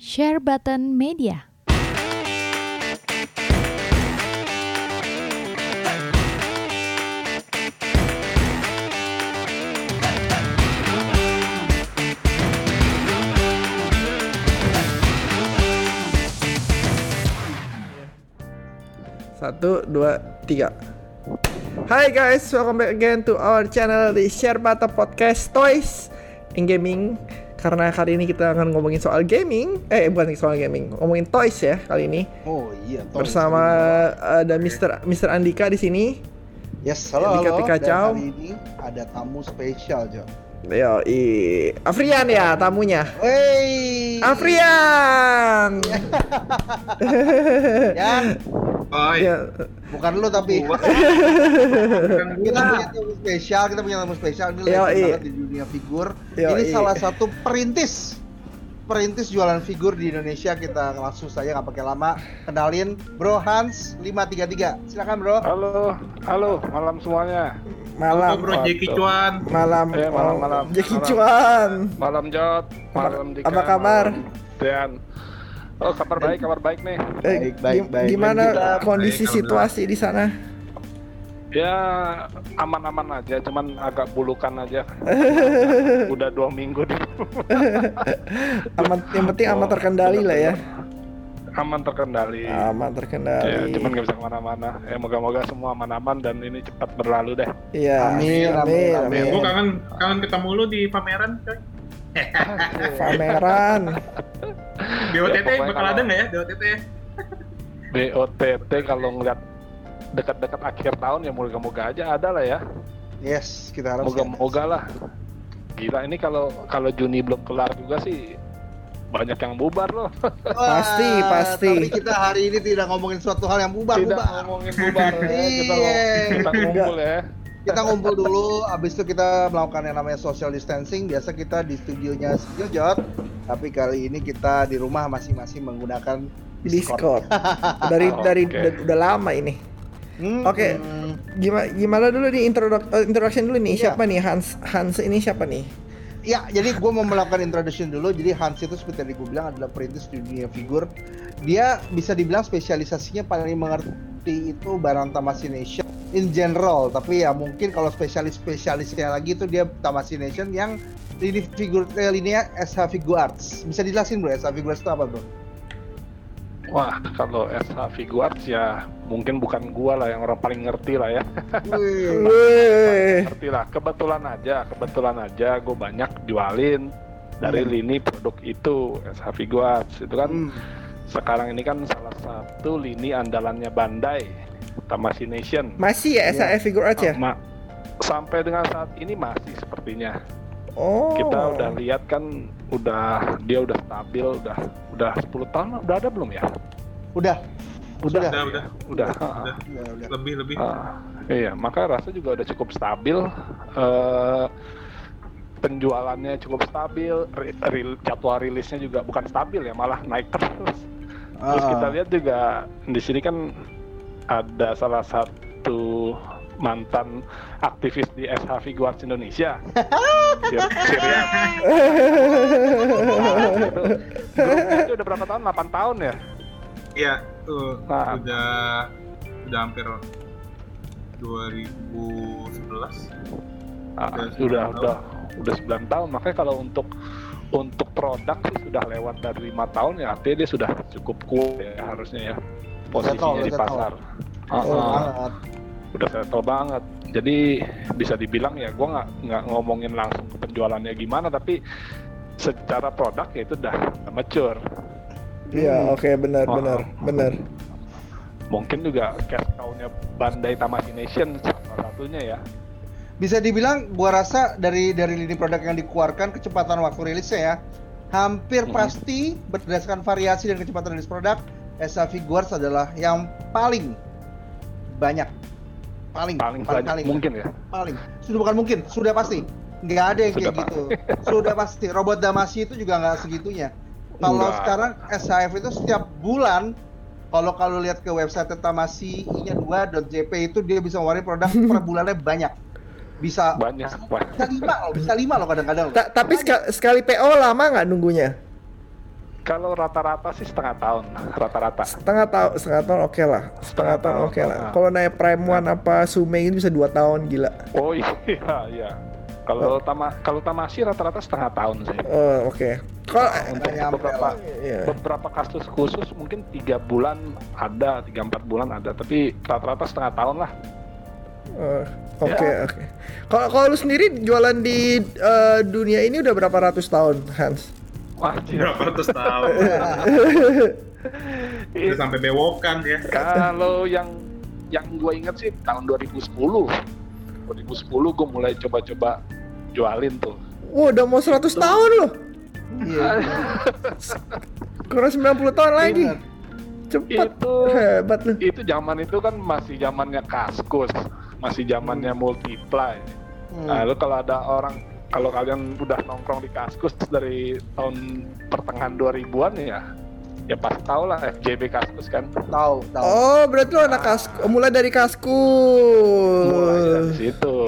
Share Button Media. Satu, dua, tiga. Hai guys, welcome back again to our channel di Share Bata Podcast Toys and Gaming. Karena kali ini kita akan ngomongin soal gaming, eh bukan soal gaming, ngomongin toys ya kali ini. Oh iya, toys. Bersama ada Mr. Mr. Andika di sini. Yes, halo Andika halo. Dan hari ini ada tamu spesial, Jo. Yo, i Afrian ya tamunya. Wey. Afrian. Yan, Oh ya, bukan lu tapi Bukan kita punya tamu spesial, kita punya tamu spesial ini Yo, legend i. banget di dunia figur. Yo, ini i. salah satu perintis perintis jualan figur di Indonesia kita langsung saja nggak pakai lama kenalin Bro Hans 533 silakan Bro Halo, halo, malam semuanya. malam, Bro Jackie Chuan. malam, Eh, malam, malam, Jackie malam. Chuan. Malam Jot, malam Dika. apa kabar? malam Dean. Oh, kabar baik, kabar baik nih. Eh, Baik, baik, baik. Gimana Kita- kondisi baik, situasi di sana? Ya, aman-aman aja, cuman agak bulukan aja. Udah dua minggu di Aman, yang penting aman Oh, terkendali lah ya. aman terkendali. Aman Ya, terkendali. cuman nggak bisa ke mana-mana. Ya, moga-moga semua aman-aman dan ini cepat berlalu deh. Iya. Amin, amin, amin. Gue kangen kangen ketemu lu di pameran coy. Pameran. Di OTT pokoknya bakal kalau- ada nggak ya di OTT ya? BOTT kalau ngeliat dekat-dekat akhir tahun ya moga-moga aja ada lah ya. yes kita harus Moga-moga lah. Gila ini kalau kalau Juni belum kelar juga sih banyak yang bubar loh. Pasti, pasti. Tapi kita hari ini tidak ngomongin suatu hal yang bubar, Tidak bubar. ngomongin bubar ya. Kita, Iya. kita ngumpul ya. Kita ngumpul dulu, abis itu kita melakukan yang namanya social distancing. Biasa kita di studionya Studio Jot, tapi kali ini kita di rumah masing-masing menggunakan Discord. Dari dari Oke. udah, udah lama ini. Hmm, Oke. hmm. Gimana gimana dulu nih introduk eh, introduction dulu nih. Iya. Siapa nih Hans Hans ini siapa nih? Ya, jadi gue mau melakukan introduction dulu. Jadi Hans itu seperti tadi gue bilang adalah perintis di dunia figur. Dia bisa dibilang spesialisasinya paling mengerti itu barang Tamashii Nation in general. Tapi ya mungkin kalau spesialis-spesialisnya lagi itu dia Tamashii Nation yang lini figur eh, SH Figure Arts. Bisa dijelasin bro, SH Figure Arts itu apa bro? Wah, kalau SH Figuarts ya mungkin bukan gua lah yang orang paling ngerti lah ya. Wih. Ngerti lah. Kebetulan aja, kebetulan aja gue banyak jualin dari Hmm. lini produk itu SH Figuarts itu kan Hmm. sekarang ini kan satu lini andalannya Bandai Tamashii Nation. Masih ya. SAF Figure Arts ya? Ma- sampai dengan saat ini masih sepertinya. Oh. kita udah lihat kan udah dia udah stabil udah udah 10 tahun udah ada belum ya Udah. udah Udah, udah. udah, Udah. Udah, udah. Lebih lebih. Ah, iya maka rasa juga udah cukup stabil eh, penjualannya cukup stabil ri- ri- jadwal rilisnya juga bukan stabil ya malah naik terus terus Ah. kita lihat juga di sini kan ada salah satu mantan aktivis di SH Figuarts Indonesia. Sir- Sirian. itu, itu udah berapa tahun? 8 tahun ya? Iya, tuh Nah. udah udah hampir 2011. Ah, Udah sudah 9 udah udah 9 tahun. Makanya kalau untuk untuk produk sih sudah lewat dari lima tahun ya artinya dia sudah cukup kuat ya harusnya ya posisinya Settle, di settle. pasar. Ah, banget. udah settle banget. Jadi bisa dibilang ya gua nggak nggak ngomongin langsung ke penjualannya gimana tapi secara produk ya itu udah mature. Iya, oke benar Oh. benar benar. Mungkin juga cash cow-nya Bandai Tamashii Nation salah satunya ya. Bisa dibilang gua rasa dari dari lini produk yang dikeluarkan kecepatan waktu rilisnya ya hampir Mhm. pasti berdasarkan variasi dan kecepatan rilis produk SH Figuarts adalah yang paling banyak. Paling Paling banyak mungkin ya. paling. Sudah bukan mungkin sudah pasti. Nggak ada yang Sudah kayak gitu sudah pasti. Robot Damashi itu juga nggak segitunya. Kalau sekarang SHF itu setiap bulan kalau kalau lihat ke website Tamasi nya 2.jp itu dia bisa ngeluarin produk per bulannya banyak bisa Banyak, bisa lima loh bisa lima loh kadang-kadang. Ta- tapi sekali, sekali PO lama nggak nunggunya? Kalau rata-rata sih setengah tahun, rata-rata. Setengah tahun, setengah tahun oke lah. Setengah tahun tahun, oke lah. ah. Kalau naik Prime One apa Sume ini bisa dua tahun gila. Oh iya, iya. Kalau tama kalau tamasi rata-rata setengah tahun sih. Oh oke. Kalau Untuk nyampe beberapa Iya. beberapa kasus khusus mungkin tiga bulan ada, tiga empat bulan ada, tapi rata-rata setengah tahun lah. Oh, Oke Ya. oke. Kalau kalau lu sendiri jualan di eh, dunia ini udah berapa ratus tahun, Hans? Wah. Berapa ratus tahun? Udah sampai bewokan ya. Kalau yang yang gue inget sih tahun 2010. 2010 gue mulai coba-coba jualin tuh. Wah, udah mau 100 tahun loh. Iya. Kurang 90 tahun lagi. Bener. Cepat. Itu Hebat lu. itu zaman itu kan masih zamannya kaskus, masih zamannya multiply. Hmm. Nah, lu kalau ada orang kalau kalian udah nongkrong di kaskus dari tahun pertengahan 2000-an ya, ya pasti tau lah FJB kaskus kan. Tahu, tahu. Oh, berarti lu anak kasku. Mulai dari kaskus. Mulai dari situ.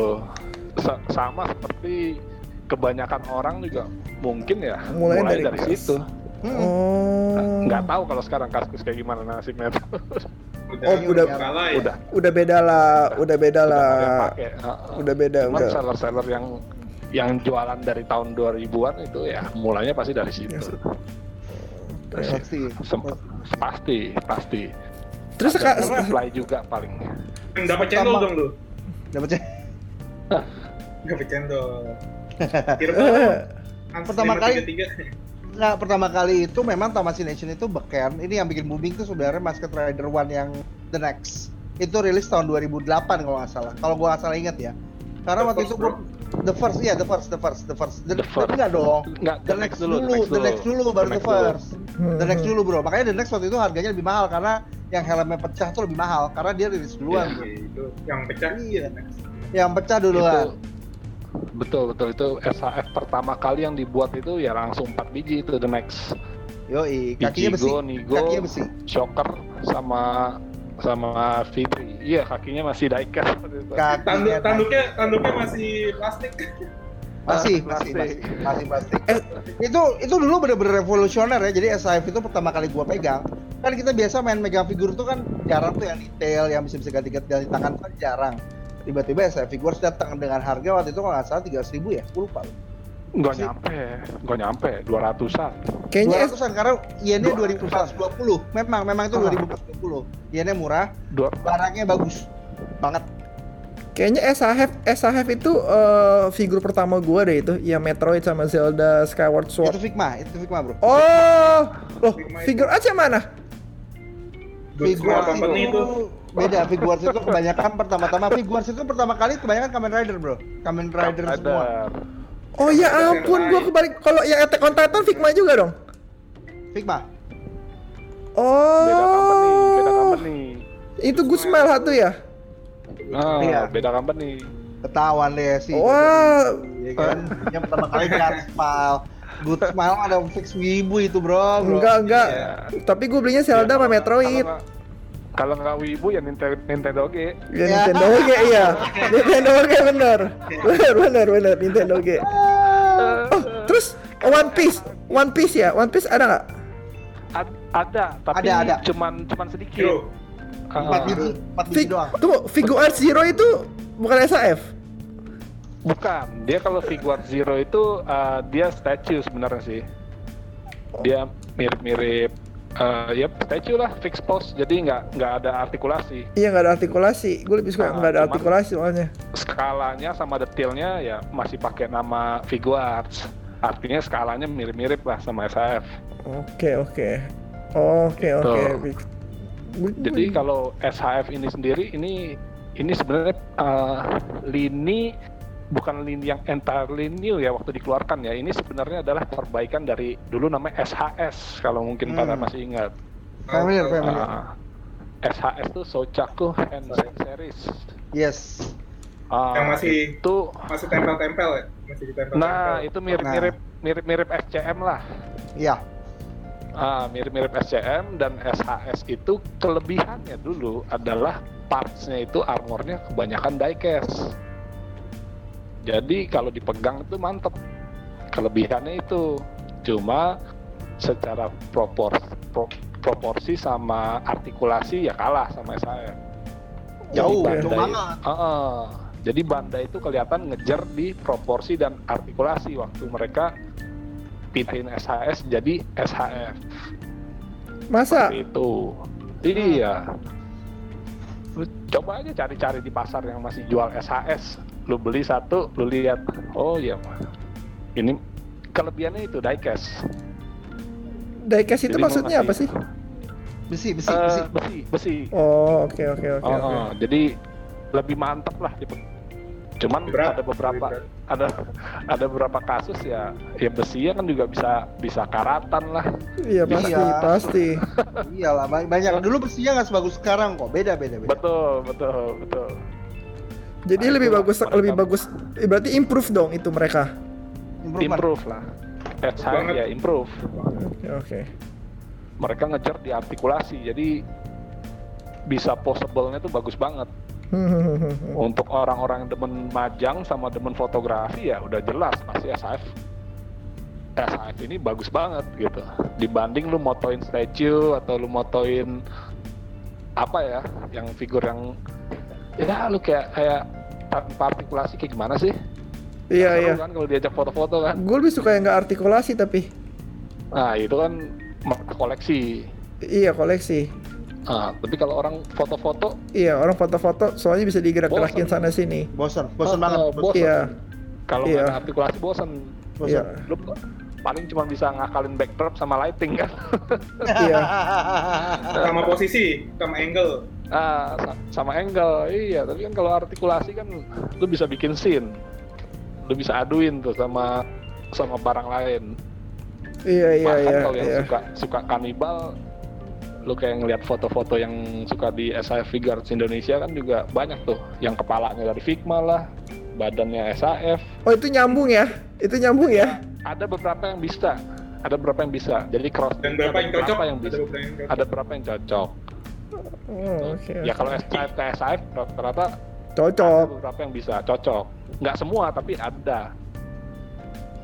Sa- sama seperti kebanyakan orang juga mungkin ya Mulai mulai, dari dari, kas. situ. Hmm. Oh. Nggak tahu kalau sekarang kaskus kayak gimana nasibnya. Udah, Oh, udah- kalah ya. udah Udah beda lah, udah beda udah lah. Udah beda, Cuman udah. seller-seller yang yang jualan dari tahun 2000-an itu ya mulainya pasti dari situ. Yes. Pasti. Sem- pasti, pasti. Terus Ada Kak, supply juga paling. Dapat cendol dong lu. Dapatnya Dapat cendol. Kira Pertama kali- Nah, pertama kali itu memang Nation itu beken. Ini yang bikin booming tuh sebenarnya Masked Rider One yang The Next. Itu rilis tahun 2008 kalau nggak salah. Kalau gua nggak salah ingat ya. Karena The waktu first, itu gua The First, iya The First, The First, The First. The, The first. enggak dong. Enggak, The, next, dulu, The next dulu, baru The, next. First. The next dulu bro. Makanya The Next waktu itu harganya lebih mahal karena yang helmnya pecah tuh lebih mahal karena dia rilis duluan. Iya, itu yang pecah Iya. Yang pecah Itu duluan. Betul betul itu SHF pertama kali yang dibuat itu ya langsung 4 biji itu the next Yoi, kakinya besi. Nigo, Kakinya besi. Shocker sama sama Fitri. Iya kakinya masih diecast. Tanduk, tanduknya tanduknya masih plastik. masih, Ah, masih, masih, plastik. masih plastik. Eh. itu itu dulu bener-bener revolusioner ya. Jadi SIF itu pertama kali gua pegang. Kan kita biasa main megang figur tuh kan jarang tuh yang detail, yang bisa bisa ganti-ganti di tangan tuh kan jarang. Tiba-tiba SIF Figures datang dengan harga waktu itu kalau nggak salah tiga ribu ya, gua lupa. Nggak nyampe, nggak nyampe, 200-an. kayaknya Dua ratusan karena yennya Dua- dua ribu puluh. Memang memang itu Ah. dua ribu puluh. Yennya murah, Dua, barangnya bagus banget. kayaknya SHF SHF itu eh, figur pertama gua deh itu, yang Metroid sama Zelda Skyward Itu Sword. Figma, itu Figma bro. Oh, loh, figur aja mana? Figuarts company itu. Beda Figuarts itu kebanyakan pertama-tama Figuarts itu pertama kali kebanyakan Kamen Rider bro Kamen Rider semua ada. Oh ya ampun, gua kebalik. Kalau yang Attack on Titan Figma juga dong. Figma Oh, Beda company, beda company. itu Good Smile satu ya? Ah, Iya. beda company. ketahuan deh sih Wah, Iya kan yang pertama kali God Smile Good Smile ada fix wibu itu bro, bro. enggak enggak. Iya. Tapi gue belinya Zelda sama Kalau Metroid. Kalau nggak Wibu ya Nintendo, Nintendo G. Ya. Nintendo G iya. Nintendo G bener. Bener bener bener Nintendo G. Oh, terus One Piece, One Piece ya, One Piece ada nggak? Ad- ada, tapi Ada, ada. cuman cuman sedikit. Yo, empat Ah, biji empat biji Fig, doang tuh Figu Art Zero itu bukan SAF. bukan, dia kalau Figuart Zero itu uh, dia statue sebenarnya sih. Dia mirip-mirip uh, ya statue lah, fix pose, jadi nggak nggak ada artikulasi. Iya nggak ada artikulasi. Gue lebih suka Ah, nggak ada cuman- artikulasi soalnya. Skalanya sama detailnya ya masih pakai nama Figuarts. Artinya skalanya mirip-mirip lah sama SAF. Oke oke. Oke oke. Gua- Jadi kalau SHF ini sendiri ini ini sebenarnya uh, lini bukan lini yang entirely new ya waktu dikeluarkan ya. Ini sebenarnya adalah perbaikan dari dulu namanya SHS kalau mungkin Hmm. pada masih ingat. familiar familiar Uh, SHS itu Sochaku Henshin Series. yes Uh, Yang masih- itu masih tempel-tempel ya? Masih ditempel. nah itu mirip-mirip mirip-mirip SCM lah. iya Ah, mirip-mirip SCM dan SHS itu kelebihannya dulu adalah partsnya itu armornya kebanyakan diecast. Jadi kalau dipegang itu mantep. Kelebihannya itu cuma secara proporsi proporsi sama artikulasi ya kalah sama SHF. Jauh, Oke. jauh Bandai- banget. Heeh. jadi Bandai itu kelihatan ngejar di proporsi dan artikulasi waktu mereka pindahin SHS jadi SHF Masa? Seperti itu. Iya. Lu coba aja cari-cari di pasar yang masih jual SHS. Lu beli satu, lu lihat, oh iya, ini kelebihannya itu diecast. Diecast itu Jadi maksudnya apa sih? Besi, besi, Eh, besi. besi, besi. Oh, oke oke oke Oh, oke. oh, jadi lebih mantap lah. Di, cuman Berat, ada beberapa ada ada beberapa kasus ya ya besinya kan juga bisa bisa karatan lah Iya pasti Iya. pasti. Iyalah, ba- banyak. Dulu besinya nggak sebagus sekarang kok. Beda, beda, beda. betul betul betul Jadi Nah, lebih bagus mereka- lebih bagus. Berarti improve dong itu mereka. Improvement. improve lah SHF Banget. ya improve Oke oke. mereka ngejar di artikulasi jadi bisa possible-nya tuh bagus banget untuk orang-orang yang demen majang sama demen fotografi ya udah jelas pasti SHF SHF ini bagus banget gitu dibanding lu motoin statue atau lu motoin apa ya yang figur yang ya lu kayak kayak tanpa artikulasi kayak gimana sih Iya iya. kan kalau diajak foto-foto kan Gue lebih suka yang nggak artikulasi tapi. nah itu kan koleksi Iya koleksi. Nah, tapi kalau orang foto-foto Iya orang foto-foto soalnya bisa digerak-gerakin sana sini. Bosan, bosan Oh, banget. bosan. Iya. kalau Iya. nggak ada artikulasi bosan Bosan. Iya. lu paling cuma bisa ngakalin backdrop sama lighting kan Iya. sama posisi sama angle ah sa- sama angle. Iya tapi kan kalau artikulasi kan lu bisa bikin scene. Lu bisa aduin tuh sama sama barang lain. Iya iya bahkan iya. kalau yang iya. suka suka kanibal lu kayak ngeliat foto-foto yang suka di SAF Figures Indonesia kan juga banyak tuh. Yang kepalanya dari Figma lah badannya SAF Oh itu nyambung ya? Itu nyambung ya? ada beberapa yang bisa. Ada beberapa yang bisa. Jadi cross dan berapa yang cocok? yang ada bisa. beberapa yang cocok. Ada beberapa yang cocok Oh, oke. ya oke. kalau SAF ke SAF rata-rata ada cocok. beberapa yang bisa cocok nggak semua tapi ada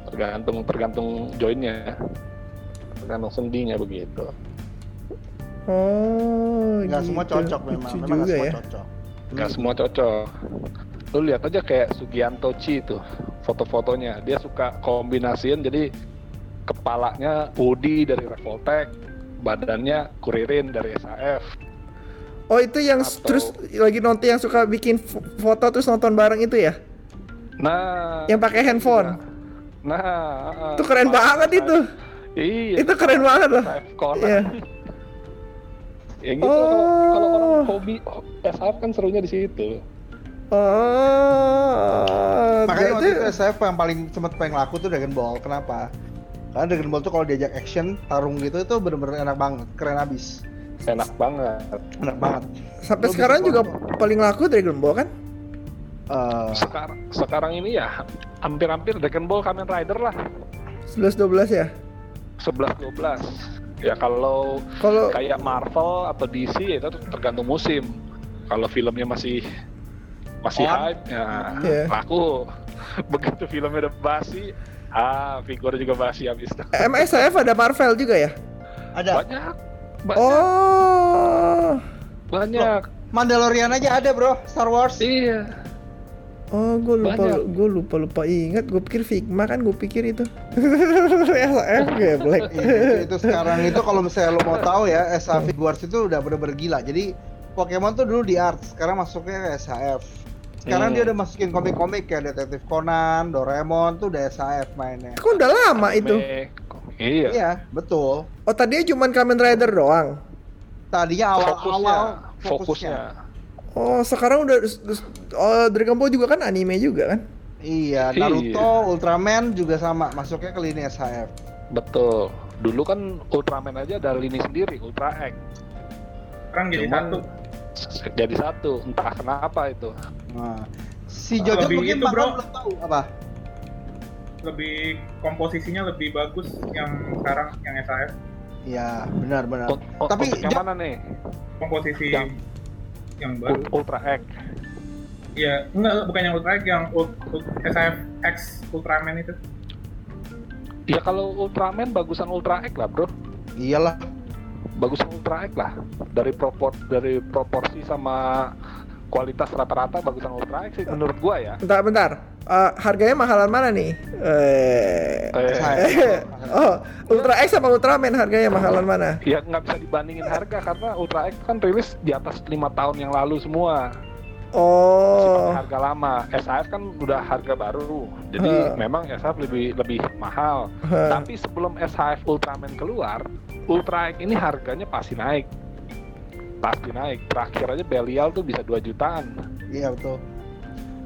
tergantung tergantung joinnya tergantung sendinya begitu Oh, Nggak semua gitu. cocok memang. Lucu Memang nggak juga semua ya. cocok. nggak semua cocok lu lihat aja kayak Sugianto Chi tuh foto-fotonya dia suka kombinasiin jadi kepalanya Udi dari Revoltech badannya Kuririn dari SAF Oh itu yang Atau- terus lagi nonton yang suka bikin fo- foto terus nonton bareng itu ya? nah Yang pakai handphone. nah Itu keren banget itu. iya Itu keren banget loh. Iya. ya gitu kalau kalau orang Oh. hobi oh, SAF kan serunya di situ Oh. Makanya waktu itu SF yang paling sempat pengen laku tuh Dragon Ball. Kenapa? Karena Dragon Ball tuh kalau diajak action, tarung gitu itu bener-bener enak banget, keren abis. Enak banget Enak banget. sampai bisa sekarang juga foto. paling laku Dragon Ball kan? Eh, sekarang sekarang ini ya hampir-hampir Dragon Ball Kamen Rider lah 11 12 ya? 11 12 ya kalau Kalau kayak Marvel atau DC ya itu tergantung musim kalau filmnya masih masih On. hype ya Iya. laku begitu filmnya udah basi ah figur juga basi habis itu MSF ada Marvel juga ya? ada. banyak banyak Oh. banyak Mandalorian aja ada bro, Star Wars. iya Oh, gue lupa, gue lupa lupa ingat. Gue pikir Figma kan, gue pikir itu. SF Black. Iya, itu, itu sekarang itu kalau misalnya lo mau tahu ya, SA Figures itu udah bener-bener gila. Jadi Pokemon tuh dulu di art, sekarang masuknya ke SHF. Sekarang Hmm. dia udah masukin komik-komik kayak Detektif Conan, Doraemon tuh udah SHF mainnya. Kok udah lama itu? Iya Iya, betul. Oh tadinya cuma Kamen Rider doang. Tadinya fokusnya awal-awal fokusnya Oh sekarang udah oh, Dragon Ball juga kan anime juga kan? Iya, Iya. Naruto, Ultraman juga sama, masuknya ke lini SHF. betul dulu kan Ultraman aja ada lini sendiri Ultra X sekarang jadi Cuman satu jadi satu entah kenapa itu Nah, si Jojo lebih mungkin itu, bahkan bro. belum tahu apa. lebih komposisinya lebih bagus yang sekarang yang SAF Iya, benar-benar. Tapi yang mana nih komposisi Yang- yang baru Ultra X Iya, enggak bukan yang Ultra X, yang SAF X Ultraman itu. Ya kalau Ultraman bagusan Ultra X lah bro. Iyalah. Bagusan Ultra X lah. Dari propor dari proporsi sama kualitas rata-rata bagusan Ultra X sih menurut gua ya. Bentar, bentar. Eh, harganya mahalan mana nih? Eh, Eh, oh, Ultra X sama Ultraman harganya mahalan mana? ya nggak bisa dibandingin harga karena Ultra X kan rilis di atas lima tahun yang lalu semua. Masih Oh, pakai harga lama. SAF kan udah harga baru. Jadi Huh. memang SAF lebih lebih mahal. Heh. Tapi sebelum SHF Ultraman keluar, Ultra X ini harganya pasti naik. Pasti naik. Terakhir aja Belial tuh bisa 2 jutaan. Iya betul.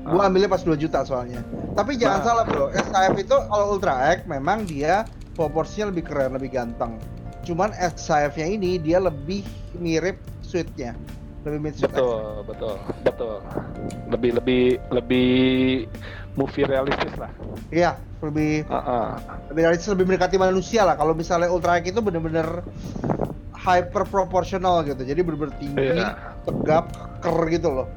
Gua ambilnya pas 2 juta soalnya. Tapi jangan Nah. salah bro, SAF itu kalau Ultra X memang dia proporsinya lebih keren, lebih ganteng. Cuman SAF-nya ini dia lebih mirip suite-nya. Lebih mirip suite Betul, betul, betul. Lebih lebih lebih movie realistis lah. Iya, lebih Heeh. lebih realistis, lebih mendekati manusia lah. Kalau misalnya Ultra X itu bener-bener hyper proportional gitu. Jadi bener-bener tinggi, Iya. tegap, keker gitu loh.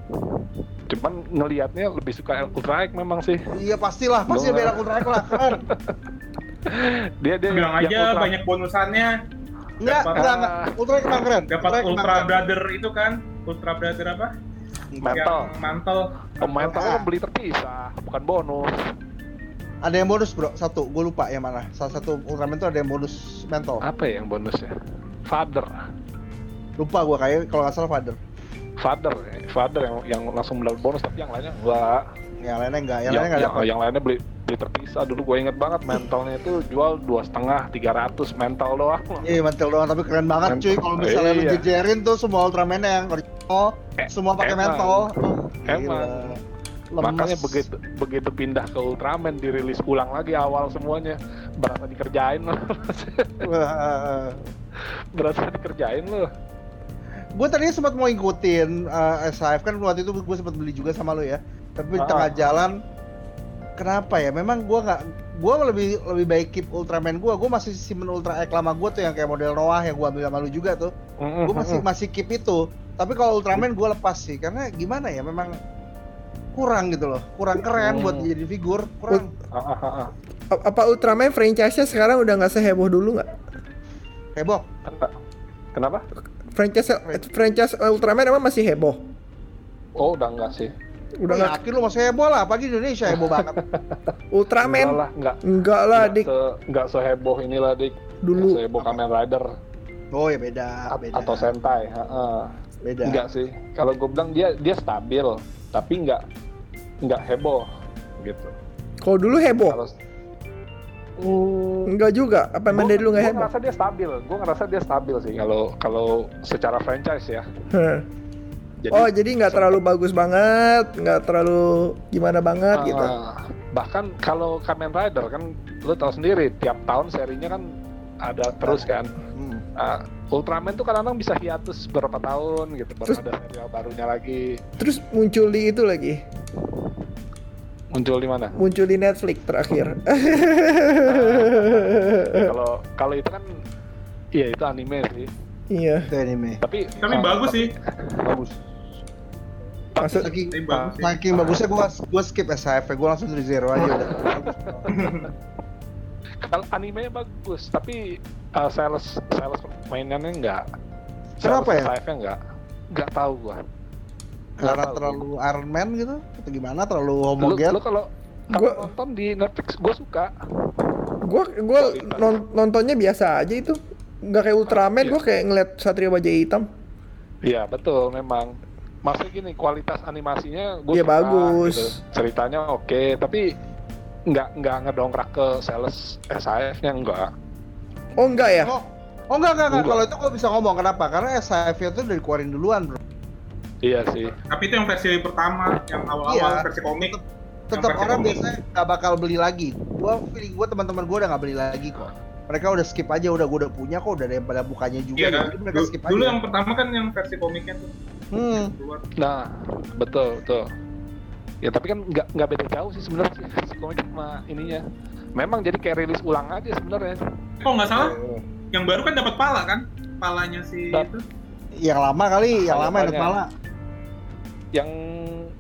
Cuman ngelihatnya lebih suka Ultra X memang sih. Iya pastilah, pasti Gua- beda Ultra X lah, keren. Dia dia bilang yang aja Ultra- banyak bonusannya Enggak, Dapat- enggak, enggak. Ultra emang keren. dapat Ultra keren. Brother itu kan Ultra Brother apa Mantel. yang mantel Oh, Ah. kan beli terpisah, bukan bonus. Ada yang bonus bro, satu, gue lupa yang mana. Salah satu Ultraman tuh ada yang bonus mental. Apa ya yang bonusnya? Father. Lupa gue kayak kalau nggak salah father. Father, ya. Father yang yang langsung mendapat bonus tapi yang lainnya enggak. Yang lainnya enggak, yang, yang, lainnya enggak yang, yang lainnya beli beli terpisah dulu gue inget banget mentalnya itu jual dua setengah tiga ratus mental doang Iya mantel doang tapi keren banget Mental. cuy. Kalau misalnya lu Iya. jejerin tuh semua Ultraman yang original, Eh, semua pakai mental. Oh, Emang. Lemes. makanya begitu begitu pindah ke Ultraman dirilis ulang lagi awal semuanya berasa dikerjain loh berasa dikerjain loh gue tadinya sempat mau ngikutin uh, SHF kan waktu itu gue sempat beli juga sama lo ya. Tapi di Ah. tengah jalan kenapa ya? Memang gue nggak gue lebih lebih baik keep Ultraman gue gue masih simpen Ultra X lama gue tuh yang kayak model Noah yang gue ambil sama lu juga tuh. Gue masih masih keep itu. Tapi kalau Ultraman gue lepas sih karena gimana ya? Memang kurang gitu loh. Kurang keren buat jadi figur kurang. Ah, ah, apa Ultraman franchise-nya sekarang udah nggak seheboh dulu nggak? heboh. Kenapa Franchise franchise Ultraman emang masih heboh? oh udah enggak sih. Udah Udah nggak yakin lu masih heboh lah apalagi Indonesia heboh banget. Enggak Ultraman? lah enggak. Enggak lah, enggak, dik. se, enggak seheboh inilah dik. Dulu. seheboh Kamen Rider. Oh ya beda at- beda. atau Sentai ah. beda. Enggak sih. Kalau gue bilang dia dia stabil tapi enggak enggak heboh gitu. Kalau dulu heboh? kalau Hmm, Enggak juga. Apa emang dari dulu nggak Gue heboh? ngerasa dia stabil. Gue ngerasa dia stabil sih kalau kalau secara franchise ya. Jadi, oh jadi nggak terlalu bagus banget, nggak terlalu gimana banget ah, gitu. Bahkan kalau Kamen Rider kan, lu tahu sendiri tiap tahun serinya kan ada terus kan. Hmm. Ah, Ultraman tuh kadang-kadang bisa hiatus beberapa tahun gitu, baru Terus- ada serial barunya lagi. Terus muncul di itu lagi, Muncul di mana? muncul di Netflix terakhir. Ya, kalau kalau itu kan, iya itu anime sih. iya. itu anime Tapi tapi ah, bagus sih bagus Maksud saking bagus sih saking bagusnya gua gua skip SHF gue langsung dari zero aja udah Kalau animenya bagus, tapi uh, sales sales mainannya enggak. Kenapa ya? Sales nya enggak. Enggak tahu gua. Nggak karena tahu. terlalu Iron Man gitu atau gimana terlalu Lu, homogen lu kalau kalau Gua- nonton di Netflix gua suka. gua gua non- nontonnya biasa aja itu. Nggak kayak Ultraman, Iya. gua kayak ngeliat Satria Baja Hitam. Iya, betul memang. Maksudnya gini, kualitas animasinya gue Iya, bagus. Ceritanya oke, tapi nggak nggak ngedongkrak ke sales SAF-nya enggak. Oh enggak ya? oh oh enggak enggak, enggak. Enggak. kalau itu gua bisa ngomong kenapa karena SHF itu udah dikeluarin duluan bro Iya sih. tapi itu yang versi pertama yang awal-awal Iya. versi komik tetap versi orang komik. biasanya nggak bakal beli lagi gua feeling gua teman-teman gua udah nggak beli lagi kok mereka udah skip aja udah gua udah punya kok udah ada yang pada bukanya juga iya kan jadi mereka dulu, skip dulu aja yang pertama kan yang versi komiknya tuh hmm. Nah, betul betul. Ya tapi kan nggak nggak beda jauh sih sebenarnya sih versi komik sama ininya. Memang jadi kayak rilis ulang aja sebenarnya. kok nggak salah yang baru kan dapat pala kan palanya si Dap- itu yang lama kali yang lama yang Banyak. Yang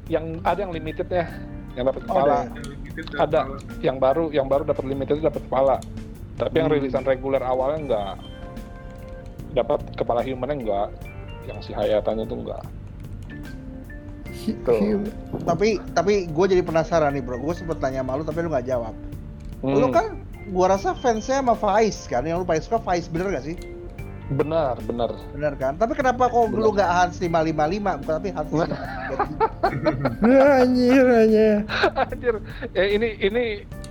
yang ada yang limited ya, yang dapat Oh, kepala. ada yang limited Ada. pala. Yang baru yang baru dapat limited dapat kepala. Tapi yang Hmm. rilisan reguler awalnya nggak dapat kepala humannya nggak, yang si Hayatannya tuh nggak. Hi- Tuh. hi- Tapi tapi gue jadi penasaran nih bro. Gue sempet tanya sama lu tapi lu nggak jawab. Hmm, Lu kan gua rasa fansnya sama Faiz kan yang lu paling suka Faiz bener gak sih? Benar benar. Bener kan? Tapi kenapa kok lu nggak Hans 555 bukan tapi Hans 533? Anjir anjir. Anjir, eh, ini ini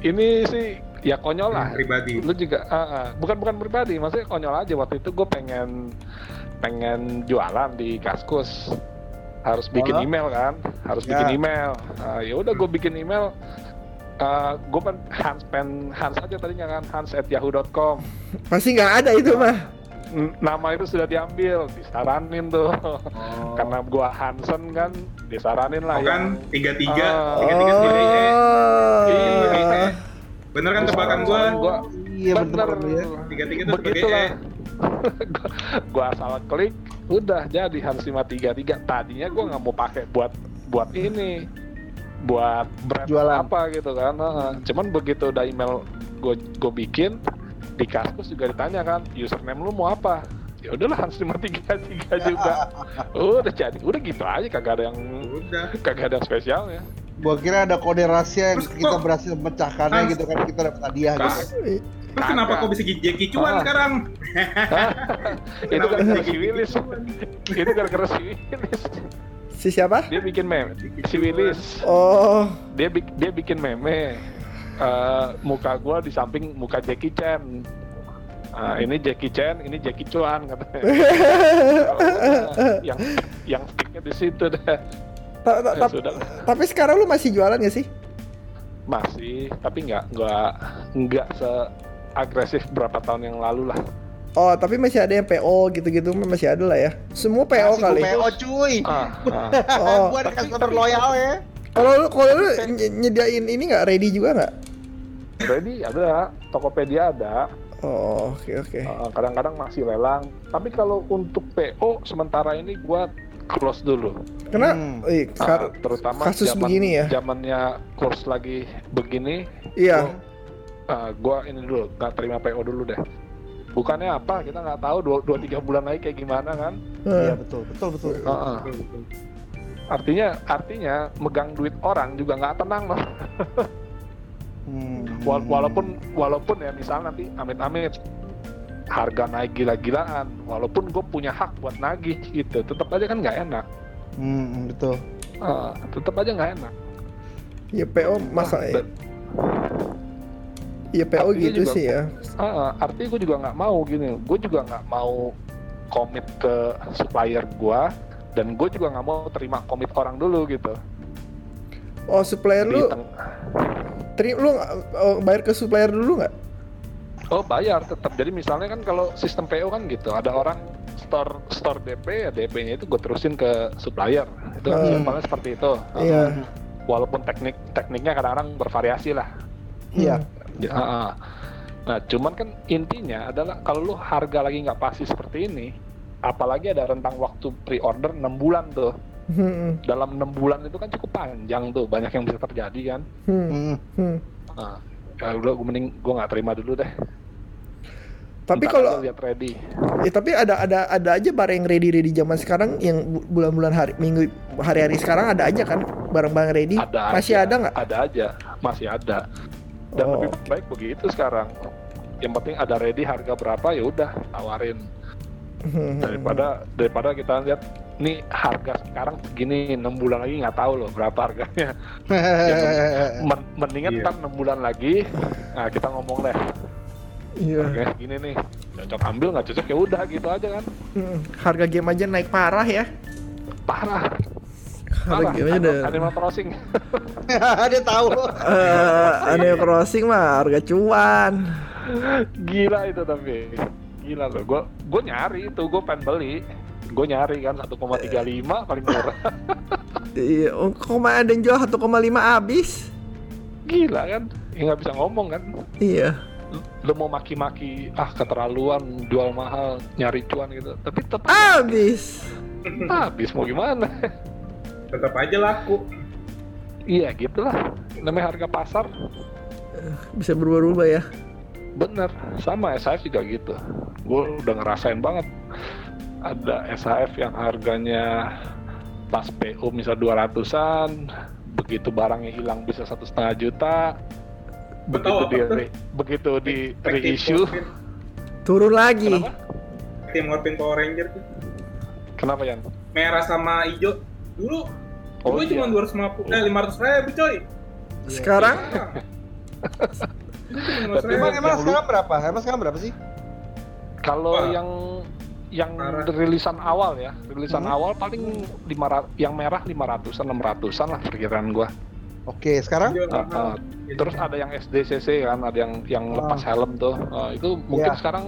ini sih ya konyol lah. pribadi. Lu juga ah, ah. bukan bukan pribadi, maksudnya konyol aja waktu itu gue pengen pengen jualan di Kaskus harus bikin Oh. email kan, harus Ya. bikin email. Ah, ya udah gue bikin email. gue kan Hans pen Hans aja tadinya kan Hans at yahoo.com Pasti nggak ada itu mah. Nama itu sudah diambil disaranin tuh karena gua Hansen kan disaranin lah Oh kan yang tiga tiga tiga tiga. Oh. Bener kan tebakan gua? gua Iya bener ya. Tiga tiga itu sebagai begitulah E. gua, asal klik udah jadi Hans 533 tadinya gua nggak mau pakai buat buat ini buat brand Jualan. apa gitu kan Heeh. cuman begitu udah email gue gue bikin di kaskus juga ditanya kan username lu mau apa ya udahlah Hans 533 juga udah jadi udah gitu aja kagak ada yang Udah. kagak ada yang spesialnya Gua kira ada kode rahasia yang Terus kita kok- berhasil memecahkannya Hans- gitu kan kita dapat hadiah gitu. Terus kenapa kok bisa Jackie Chuan Ah. sekarang? itu gara-gara jadi si Willis itu gara-gara si Willis Si siapa? dia bikin meme si Willis Oh. dia bik- dia bikin meme Eh, muka gua di samping muka Jackie Chan Nah, ini Jackie Chan, ini Jackie Chuan katanya. Yang yang sticknya di situ deh. Ta- ta- Ya, ta- sudah Tapi sekarang lu masih jualan gak sih? masih, tapi nggak nggak nggak se agresif berapa tahun yang lalu lah. Oh, tapi masih ada yang PO gitu-gitu masih ada lah ya. Semua PO Kasih gua kali. PO cuy. Ah, ah. Oh. gua ada customer loyal ya. Kalau lu kalau lu ny- nyediain ini nggak ready juga nggak? Ready ada, Tokopedia ada, Oh, oke oke. Uh, kadang-kadang masih lelang. Tapi kalau untuk PO sementara ini gua close dulu. Karena Hmm. eh, terutama kasus zaman, begini ya. Zamannya kurs lagi begini, iya. uh, gua ini dulu nggak terima PO dulu deh. Bukannya apa? Kita nggak tahu dua, dua tiga bulan lagi kayak gimana kan? Iya Eh, betul, betul betul. Uh-uh. Artinya artinya megang duit orang juga nggak tenang loh. Hmm. Wala- walaupun walaupun ya misalnya nanti amit-amit harga naik gila-gilaan, walaupun gue punya hak buat nagih gitu, tetap aja kan nggak enak. Hmm, betul. Ah, tetap aja nggak enak. ya PO masa ya. Ya PO Artinya gitu juga- sih ya. ah, artinya gue juga nggak mau gini, gue juga nggak mau komit ke supplier gue, dan gue juga nggak mau terima komit orang dulu gitu. Oh, supplier Di lu terima lu oh, bayar ke supplier dulu nggak? oh bayar tetap. Jadi misalnya kan kalau sistem PO kan gitu, ada orang store store DP ya DP-nya itu gue terusin ke supplier. Itu kan Hmm. simpelnya seperti itu. Ah, Iya. Walaupun teknik tekniknya kadang-kadang bervariasi lah. Iya. Ya, ah. Nah, cuman kan intinya adalah kalau lu harga lagi nggak pasti seperti ini, apalagi ada rentang waktu pre-order 6 bulan tuh. Hmm, Dalam 6 bulan itu kan cukup panjang tuh, banyak yang bisa terjadi kan. hmm, Hmm. hmm. Nah, ya udah gue mending gue nggak terima dulu deh. Tapi kalau lihat ready. ya, tapi ada ada ada aja barang yang ready ready zaman sekarang yang bu- bulan-bulan hari minggu hari-hari sekarang ada aja kan barang-barang ready. Ada Masih aja, ada nggak? Ada aja, masih ada. Dan Oh, lebih baik begitu sekarang. Yang penting ada ready harga berapa ya udah tawarin. Daripada daripada kita lihat nih harga sekarang segini enam bulan lagi nggak tahu loh berapa harganya Men- mendingan ntar enam bulan lagi nah kita ngomong deh Iya. harganya segini nih cocok ambil nggak cocok ya udah gitu aja kan Hmm, Harga game aja naik parah ya. parah Harga game aja Animal, udah. Animal Crossing Dia tahu. Eh, Animal Crossing mah harga cuan. gila itu tapi gila loh gue gue nyari itu gue pengen beli gue nyari kan 1,35 paling murah Iya, oh, kok mah ada yang jual 1,5 habis? gila kan ya nggak bisa ngomong kan Iya. lu mau maki-maki ah keterlaluan jual mahal nyari cuan gitu tapi tetap Habis. habis mau gimana Tetap aja laku. iya gitulah namanya harga pasar Bisa berubah-ubah ya. Bener, sama SHF juga gitu. Gue udah ngerasain banget. Ada SHF yang harganya pas PO misal 200-an, begitu barangnya hilang bisa satu setengah juta, begitu Betul, di re- begitu di reissue. Turun lagi. kenapa? Tim Morphin Power Ranger tuh. Kenapa Yan? Merah sama hijau. Dulu Oh, dulu iya. cuma 250 eh 500 ribu coy. Sekarang Dulu cuma 500 Tapi ribu. Emang, emang Dulu- sekarang berapa? Emang sekarang berapa sih? Kalau yang yang Parah. rilisan awal ya, rilisan Hmm. awal paling 500 yang merah 500-an 600-an lah perkiraan gua. Oke, sekarang? Mahal. ah. Terus ada yang SDCC kan, ada yang yang Ah. lepas helm tuh. Ah, itu mungkin Iya. sekarang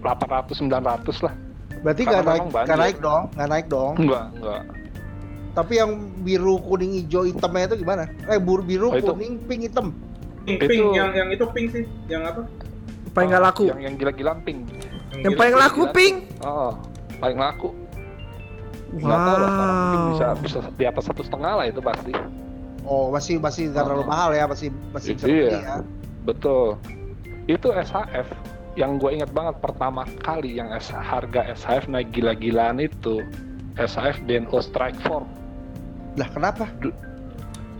800 900 lah. Berarti nggak naik, nggak naik dong, nggak naik dong. Enggak, enggak. Tapi yang biru, kuning, hijau, hitamnya itu gimana? Eh, bur biru, Oh, itu. kuning, pink, hitam. Pink, Itu- pink, yang yang itu pink sih. Yang apa? paling nggak laku. Yang yang gila-gilaan pink. Yang gila- paling laku gila. pink. Oh, paling laku. Nggak tahu lah Wow. bisa bisa di atas satu setengah lah itu pasti. Oh, masih masih nggak terlalu Oh. mahal ya, masih masih bisa Iya. ya. Betul. Itu SHF yang gue ingat banget pertama kali yang S- harga SHF naik gila-gilaan itu SHF DNO Strike Force. Lah kenapa?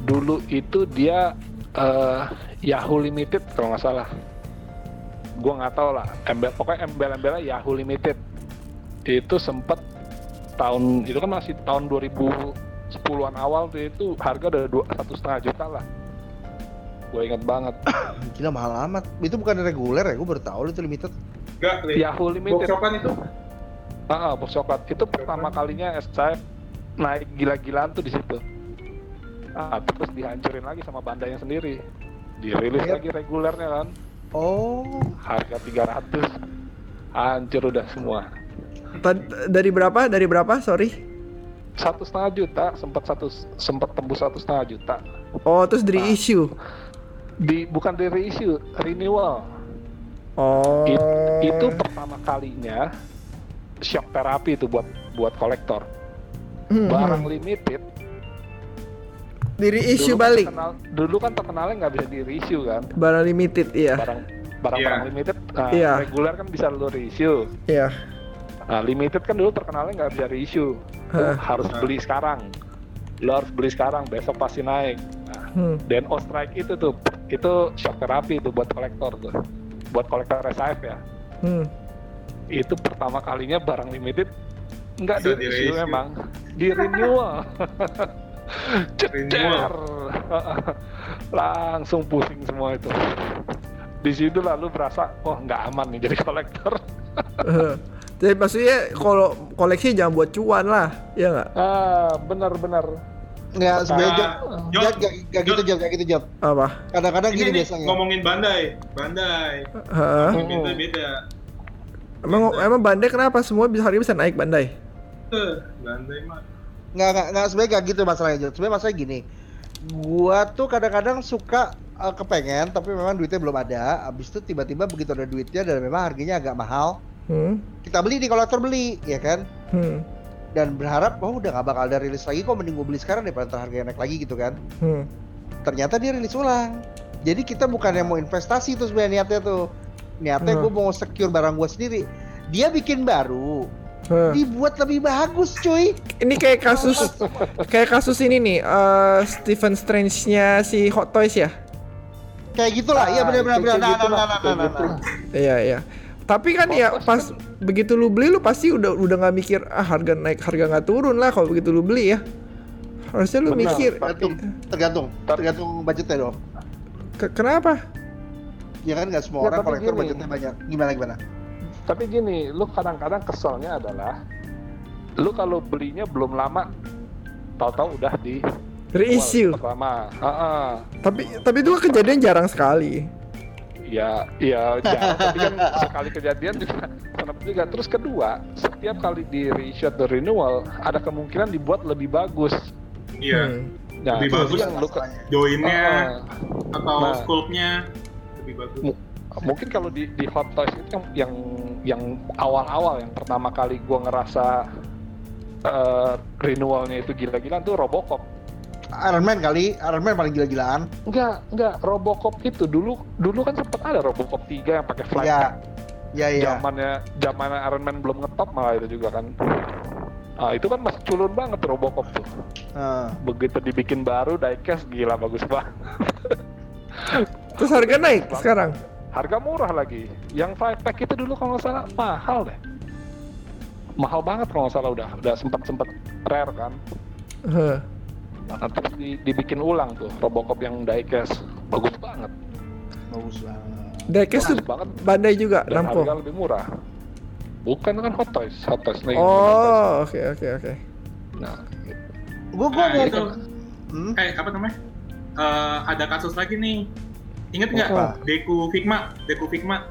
Dulu itu dia eh, Yahoo Limited kalau nggak salah. Gue nggak tahu lah. Embel, pokoknya embel-embelnya Yahoo Limited. Itu sempet tahun itu kan masih tahun 2010-an awal tuh itu harga udah dua satu setengah juta lah. Gue ingat banget. Gila mahal amat. Itu bukan reguler ya? Gue baru tahu itu limited. Enggak, Li. Yahoo Limited. Boxokan itu. Ah, ah, box coklat itu pertama kalinya SCF naik gila-gilaan tuh di situ. Ah, terus dihancurin lagi sama bandanya sendiri. Dirilis Iya. lagi regulernya kan, Oh, harga 300. Hancur udah semua. Tad- dari berapa? Dari berapa? Sorry. Satu setengah juta, sempat satu sempat tembus satu setengah juta. Oh, terus dari Ah. issue. Di bukan di reissue, renewal. Oh. It- itu pertama kalinya shock terapi itu buat buat kolektor. Hmm, Barang limited Dari issue dulu kan balik. terkenal- dulu kan terkenalnya nggak bisa di reissue kan Barang limited, iya. barang barang barang Iya. limited nah, Iya. reguler kan bisa lo reissue Iya. nah limited kan dulu terkenalnya nggak bisa reissue Lo Hah. harus beli sekarang lo harus beli sekarang besok pasti naik nah, Hmm. dan strike itu tuh itu shock therapy itu buat kolektor tuh buat kolektor SAF ya Hmm. itu pertama kalinya barang limited nggak di reissue memang di renewal Ceder. langsung pusing semua itu di situ lalu berasa oh nggak aman nih jadi kolektor Eh, Jadi maksudnya kalau koleksi jangan buat cuan lah, ya nggak? ah benar-benar nggak sebenarnya Ah, Jod, Jod, Jod, nggak nggak gitu Jod, nggak gitu Jod. Apa? Kadang-kadang Ini gini nih, biasanya. ngomongin Bandai. Bandai. Heeh. Oh. Beda beda. Emang emang bandai kenapa semua bisa hari bisa naik bandai? Eh, Bandai mah. Nggak nggak nggak sebenarnya nggak gitu masalahnya Jod. sebenarnya masalahnya gini gua tuh kadang-kadang suka uh, kepengen tapi memang duitnya belum ada abis itu tiba-tiba begitu ada duitnya dan memang harganya agak mahal Hmm. kita beli di kolektor beli ya kan Hmm. dan berharap oh udah nggak bakal ada rilis lagi kok mending gue beli sekarang daripada ntar harganya naik lagi gitu kan Hmm. ternyata dia rilis ulang jadi kita bukan yang mau investasi tuh sebenarnya niatnya tuh niatnya Hmm. gue mau secure barang gue sendiri dia bikin baru Hah. dibuat lebih bagus cuy Ini kayak kasus kayak kasus ini nih, eh Stephen Strange-nya si Hot Toys ya? kayak gitulah iya Ah, benar-benar benar nah, gitu nah, lah, nah, nah, nah, gitu. nah. Iya iya. Tapi kan Hot ya Toys pas kan- begitu lu beli lu pasti udah udah nggak mikir ah harga naik harga nggak turun lah kalau begitu lu beli ya. Harusnya lu Benar. mikir tergantung tergantung tergantung budgetnya dong "Ke- kenapa? ya kan nggak semua Ya, orang kolektor budgetnya banyak gimana gimana tapi gini lu kadang-kadang keselnya adalah lu kalau belinya belum lama tahu-tahu udah di Reissue. pertama Ah, ah. Tapi tapi itu kejadian jarang sekali. ya ya jarang tapi kan sekali kejadian juga kenapa juga terus kedua setiap kali di reissue atau renewal ada kemungkinan dibuat lebih bagus Iya. Hmm. nah Lebih bagus yang lu. Joinnya Ah, atau Nah. sculptnya lebih bagus. Mu- mungkin kalau di di Hot Toys itu yang yang yang awal-awal yang pertama kali gua ngerasa eh, renewalnya itu gila-gilaan tuh Robocop Iron Man kali, Iron Man paling gila-gilaan. Enggak, enggak. Robocop itu dulu dulu kan sempat ada Robocop 3 yang pakai flash. Iya. Iya iya. Zamannya zamannya Iron Man belum ngetop malah itu juga kan. Ah, itu kan masih culun banget Robocop tuh. Heeh. Begitu dibikin baru diecast gila bagus banget. Terus harga naik sekarang. Harga murah lagi. Yang five pack itu dulu kalau nggak salah mahal deh. Mahal banget kalau nggak salah udah udah sempat sempat rare kan. Heh. Nah, terus di- dibikin ulang tuh Robocop yang diecast bagus banget. Bagus banget. Diecast tuh banget Bandai juga dan Namco. harga lebih murah. Bukan kan Hot Toys, Hot Toys nih. Oh, oke oke oke. Nah, Gua gua Nah, mau itu Hmm? eh apa namanya? Eh, ada kasus lagi nih. Ingat nggak? Deku Figma, Deku Figma.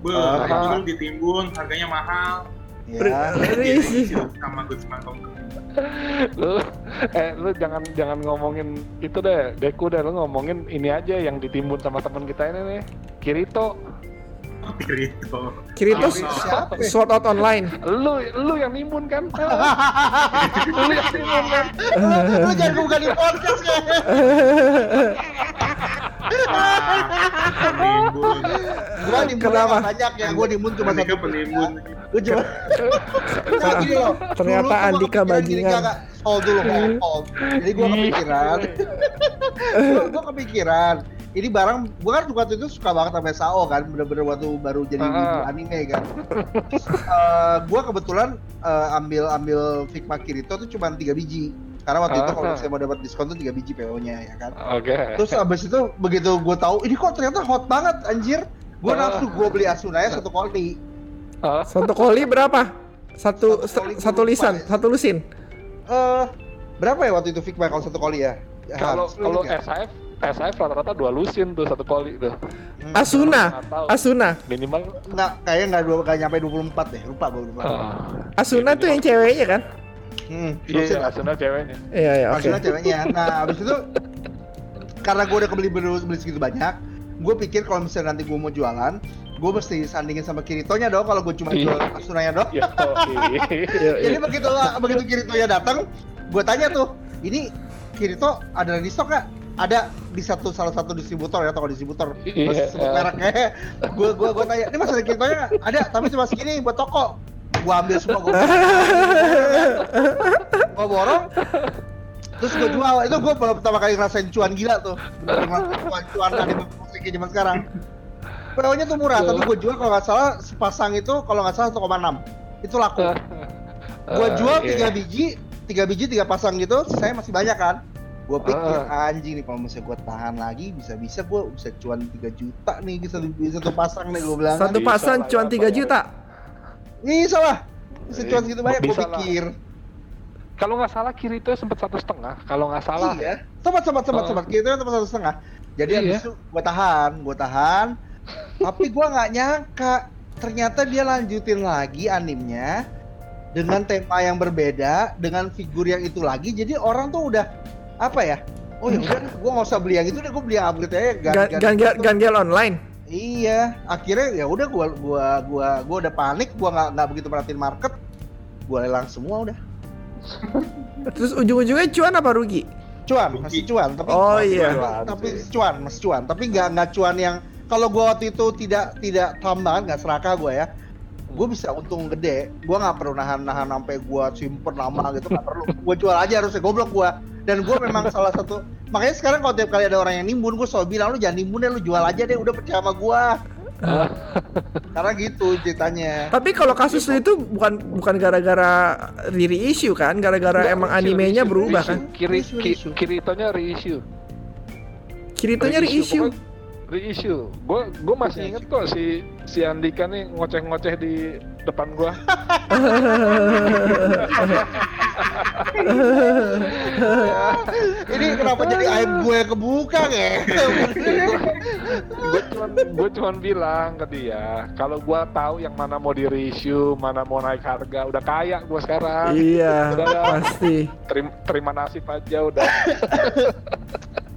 Be, Ah. itu dulu ditimbun, harganya mahal. Ya. Sama Kong. lu eh lu jangan jangan ngomongin itu deh, Deku deh, lu ngomongin ini aja yang ditimbun sama teman kita ini nih. Kirito, Kirito. Kirito Oh, Siapa? Sword Art Online. lu lu yang nimbun kan? lu yang nimbun kan? lu, jangan buka di podcast kan. Penimbun. Gua di Kenapa? banyak ya, gua dimun cuma satu. penimbun. Gua cuma. Ternyata Andika kepikiran bajingan. Kak. Hold dulu, hold, hold. Jadi gua kepikiran. gua, gua kepikiran. Ini barang, gua kan waktu itu suka banget sama SAO kan, bener-bener waktu baru jadi wibu anime kan. Terus, eh, gua kebetulan eh, ambil ambil Figma Kirito tuh cuma tiga biji. Karena waktu itu Ah. kalau saya mau dapat diskon tuh tiga biji PO-nya ya kan. Oke. Terus abis itu begitu gue tahu ini kok ternyata hot banget anjir. Gue nafsu gue beli Asunaya satu koli. Ah, Satu koli berapa? Satu Satu koli satu lisan, ya. satu lusin. Eh berapa ya waktu itu Figma kalau satu koli ya? Ya, kalau kalau? SAF SAF rata-rata dua lusin tuh satu koli tuh. Hmm. Asuna. Asuna. Minimal nggak kayaknya nggak dua nggak nyampe 24 deh lupa gue lupa. ah, Asuna tuh yang ceweknya kan? Hmm, Iya, lusin iya, Asuna ceweknya. Iya iya oke. Asuna ceweknya. Nah abis itu karena gue udah kebeli beli, beli segitu banyak, gue pikir kalau misalnya nanti gue mau jualan, gue mesti sandingin sama Kiritonya dong kalau gue cuma Iya. jual Asunanya dong. Ya, Iya, iya. Jadi begitu begitu Kirito ya datang, gue tanya tuh, ini Kirito ada di stok nggak? Ada di satu salah satu distributor ya toko distributor. Iya. Terus sebut mereknya. Gue gue gue tanya, ini masih ada Kiritonya nggak? Ada, tapi cuma segini buat toko. Gue ambil semua, gue gue borong. Terus gue jual, itu gue baru pertama kali ngerasain cuan gila tuh. Cuan cuan dari musik zaman sekarang. PO-nya tuh murah, tapi gue jual kalau nggak salah sepasang itu kalau nggak salah 1,6 itu laku gua Ah, jual tiga biji tiga biji tiga pasang gitu saya masih banyak kan gua pikir Ah. anjing nih kalau misalnya gua tahan lagi bisa bisa gua bisa cuan 3 juta nih bisa bisa satu pasang nih gua bilang kan. Satu Bisa pasang cuan 3 Pak. juta. bisa lah bisa cuan Iya, segitu banyak lah. pikir Kalau nggak salah Kirito sempat satu setengah. Kalau nggak salah. iya sempat sempat sempat Oh. sempat gitu kan tempat satu setengah jadi Iya. habis itu gua tahan gua tahan tapi gua nggak nyangka ternyata dia lanjutin lagi animnya dengan tema yang berbeda dengan figur yang itu lagi jadi orang tuh udah apa ya oh ya udah gua nggak usah beli yang itu deh gua beli yang upgrade aja Gan gan- gan- online. iya akhirnya ya udah gua gua gua gua udah panik gua nggak nggak begitu perhatiin market gua lelang semua udah Terus ujung-ujungnya cuan apa rugi? cuan masih cuan tapi Oh, iya. cuan, tapi cuan masih cuan tapi nggak nggak cuan yang kalau gua waktu itu tidak tidak tambahan nggak serakah gua ya gue bisa untung gede gue nggak perlu nahan nahan sampai gue simpen lama gitu nggak perlu gue jual aja harusnya goblok gue dan gue memang salah satu makanya sekarang kalau tiap kali ada orang yang nimbun gue selalu bilang lu jangan nimbun deh lu jual aja deh udah percaya sama gue karena gitu ceritanya Tapi kalau kasus lu itu bukan bukan gara-gara reissue kan? Gara-gara Nggak, emang reissue, animenya reissue, berubah reissue. kan? Kiri, Reissue, ki, reissue. Kiritonya reissue. Kiritonya reissue. Reissue. Gue gue masih inget kok si si Andika nih ngoceh-ngoceh di depan gua. ini kenapa jadi aib gue yang kebuka ya gue cuman gue cuman bilang ke dia kalau gua tahu yang mana mau di reissue mana mau naik harga udah kaya gua sekarang Iya, Udah pasti. terima, terima nasib aja udah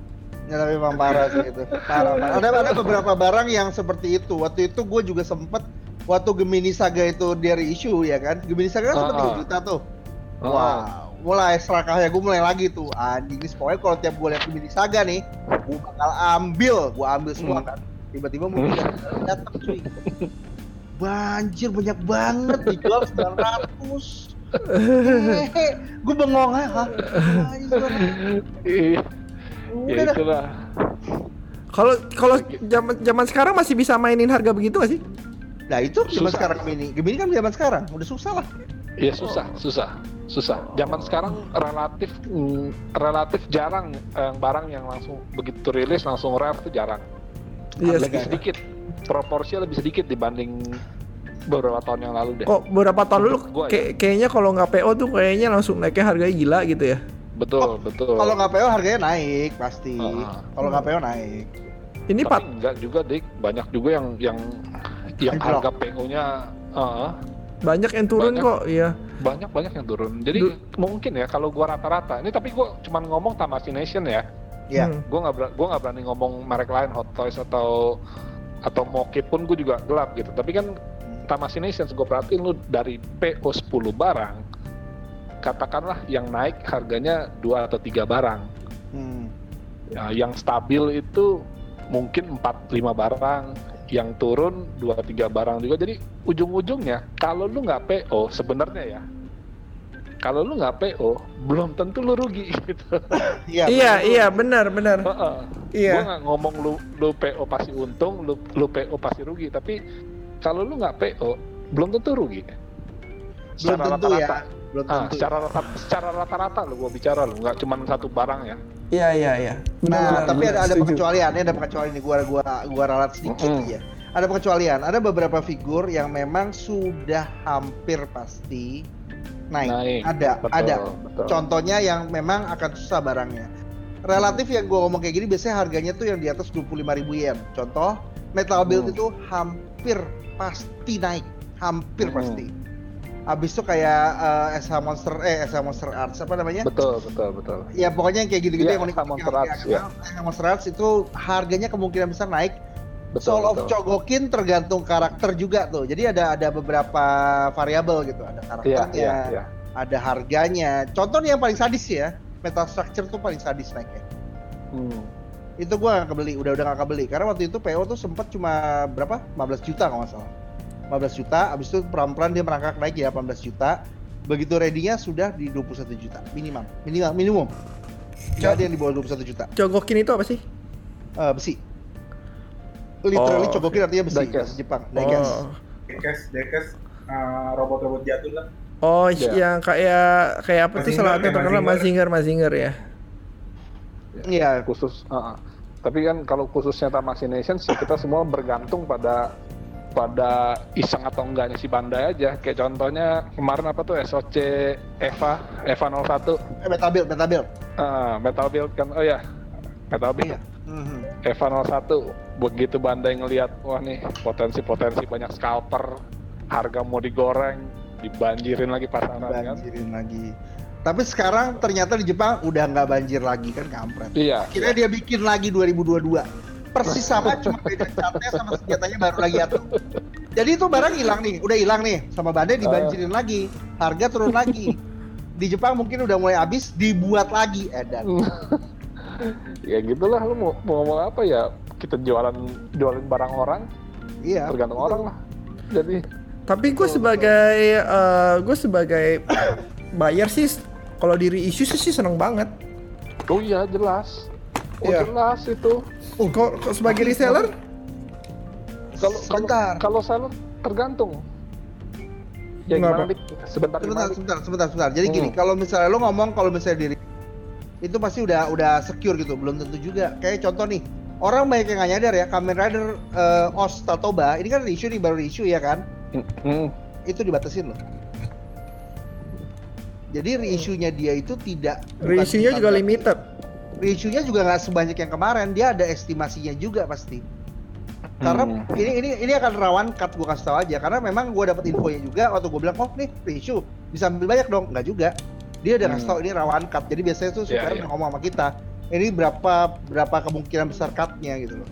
Ya tapi memang parah sih itu. Parah, parah. Ada ada beberapa barang yang seperti itu. Waktu itu gue juga sempet waktu Gemini Saga itu dari issue ya kan. Gemini Saga kan sempat Ah, ah. 3 juta tuh. Ah. Wow. mulai serakahnya gue mulai lagi tuh anjing ini pokoknya kalau tiap gue lihat mini saga nih gue bakal ambil gue ambil semua Hmm. kan tiba-tiba mungkin datang cuy banjir banyak banget dijual 900 Hehehe, gue bengong aja, hah? Iya, ya itulah. Kalau kalau zaman zaman sekarang masih bisa mainin harga begitu gak sih? Nah itu zaman Susah. sekarang Gemini. Gemini kan zaman sekarang, udah susah lah. Iya susah, susah, susah. Zaman sekarang relatif mm, relatif jarang eh, barang yang langsung begitu rilis langsung rare itu jarang. Iya lebih sih. sedikit, proporsinya lebih sedikit dibanding beberapa tahun yang lalu deh. Kok beberapa tahun dulu Gua ya. kayak kayaknya kalau nggak PO tuh kayaknya langsung naiknya harganya gila gitu ya. Betul, betul. Kalau nggak PO harganya naik pasti. Heeh. Kalau nggak PO naik. Ini Tapi Pak enggak juga, Dik. Banyak juga yang yang yang Anjlok. harga PO-nya eh, banyak yang turun Banyak. kok, iya. banyak banyak yang turun. Jadi Du- mungkin ya kalau gua rata-rata. Ini tapi gua cuman ngomong Tamashii Nation ya. Ya. Hmm. Gue nggak ber- gua nggak berani ngomong merek lain Hot Toys atau atau Mokip pun gue juga gelap gitu. Tapi kan Tamashii Nation gue perhatiin lu dari PO 10 barang katakanlah yang naik harganya dua atau tiga barang. Hmm. Ya, yang stabil itu mungkin 4 5 barang, yang turun 2 3 barang juga. Jadi ujung-ujungnya kalau lu nggak PO sebenarnya ya. Kalau lu nggak PO, belum tentu lu rugi gitu. Iya. Iya, betul. iya, benar, benar. Heeh. Iya. Gua nggak ngomong lu lu PO pasti untung, lu lu PO pasti rugi, tapi kalau lu nggak PO belum tentu rugi. Belum Secara tentu ya. Belum Ah, tentu. secara rata, secara rata-rata lu gua bicara lu, nggak cuma satu barang ya. Iya, iya, iya. Benar, Nah, benar, tapi benar, ada ada setuju. pengecualian, ada pengecualian nih gua gua gua ralat sedikit Mm-mm. ya. Ada pengecualian, ada beberapa figur yang memang sudah hampir pasti naik. Naik. Ada, Betul, ada. betul. Contohnya yang memang akan susah barangnya. Relatif yang gua ngomong kayak gini biasanya harganya tuh yang di atas 25.000 yen. Contoh, Metal Build Hmm. itu hampir pasti naik, hampir Hmm. pasti. Habis itu kayak eh, SH Monster eh SH Monster Arts apa namanya? Betul, betul, betul. Ya pokoknya yang kayak gitu-gitu Iya, yang unik SH Monster Arts, ya. SH Monster Arts itu harganya kemungkinan besar naik. Betul, Soul of betul. Chogokin tergantung karakter juga tuh. Jadi ada ada beberapa variabel gitu. Ada Iya, karakternya, iya, iya. ada harganya. Contoh nih yang paling sadis ya, Metal Structure tuh paling sadis naiknya. Hmm. Itu gua nggak kebeli, udah udah nggak kebeli. Karena waktu itu PO tuh sempat cuma berapa? 15 juta kalau nggak salah. 15 juta, habis itu pelan-pelan dia merangkak naik ya 18 juta. Begitu ready-nya sudah di 21 juta minimal, minimal minimum. Nggak ada yang di bawah 21 juta. Cogokin itu apa sih? Eh, besi. Literally Oh, cogokin artinya besi bahasa Jepang. Diecast. Oh. Dekes, dekes, uh, robot-robot jatuh lah. Oh, Iya. yang kayak kayak apa tuh salah satu terkenal Mazinger, Mazinger ya. Iya. khusus uh-uh. tapi kan kalau khususnya Tamashii Nations ya kita semua bergantung pada pada iseng atau enggaknya si Bandai aja kayak contohnya kemarin apa tuh SOC Eva Eva 01 Eh, Metal Build, Metal Build. Ah, Metal Build kan oh ya Metal Build Iya. Mhm. Eva 01 begitu Bandai ngelihat wah nih potensi-potensi banyak scalper harga mau digoreng dibanjirin lagi pasaran kan Banjirin lagi. Tapi sekarang ternyata di Jepang udah nggak banjir lagi kan kampret. iya Kira dia bikin lagi 2022. Persis sama cuma beda catnya sama senjatanya baru lagi atuh. Jadi itu barang hilang nih, udah hilang nih sama Bandai dibanjirin lagi, harga turun lagi. Di Jepang mungkin udah mulai habis, dibuat lagi edan. ya gitulah lu mau, mau ngomong apa ya kita jualan jualin barang orang Iya. tergantung orang lah jadi Tapi gue sebagai eh, gue sebagai buyer sih kalau di reissue sih sih seneng banget. oh iya jelas oh Iya. jelas itu Kok kok sebagai reseller? kalau Sebentar. kalau seller tergantung ya gimana sebentar Sebentar, sebentar, sebentar, sebentar. Jadi gini, Hmm. kalau misalnya lo ngomong kalau misalnya diri itu pasti udah udah secure gitu, belum tentu juga. Kayak contoh nih, orang banyak yang nggak nyadar ya, Kamen Rider eh, Os Tatoba, ini kan reissue nih baru reissue ya kan? Hmm, Itu dibatasin loh. Jadi reissue-nya dia itu tidak Reissue-nya juga limited. Reissue-nya juga nggak sebanyak yang kemarin, dia ada estimasinya juga pasti. Karena Hmm. ini ini ini akan rawan cut gue kasih tahu aja karena memang gue dapat infonya juga waktu gue bilang oh nih reissue bisa ambil banyak dong nggak juga dia udah kasih Hmm. tahu ini rawan cut jadi biasanya tuh Iya, supplier iya. ngomong sama kita ini berapa berapa kemungkinan besar cutnya gitu loh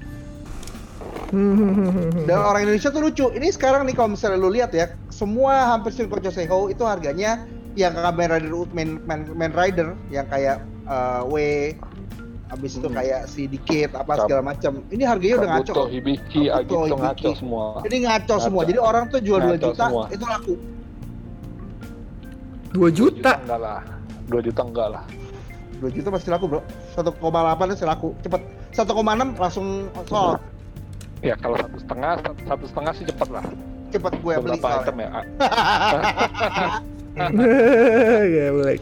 Hmm. dan orang Indonesia tuh lucu ini sekarang nih kalau misalnya lu lihat ya semua hampir Shiroko Seho itu harganya yang Kamen Rider ut- main, main, main rider yang kayak eh, W habis itu Hmm. kayak si Dikit apa segala macam. Ini harganya udah ngaco. Kabuto, Hibiki, Kabuto, Agito ngaco Hibiki. semua. Ini ngaco semua. Ngaco. Jadi orang tuh jual 2 Ngaco juta semua. itu laku. 2 juta. enggak lah. 2 juta enggak lah. 2 juta masih laku, Bro. 1,8 masih laku. Cepet. 1,6 langsung sold. Ya kalau satu setengah, satu, setengah sih cepet lah. Cepet gue beli soalnya. item ya. ya boleh.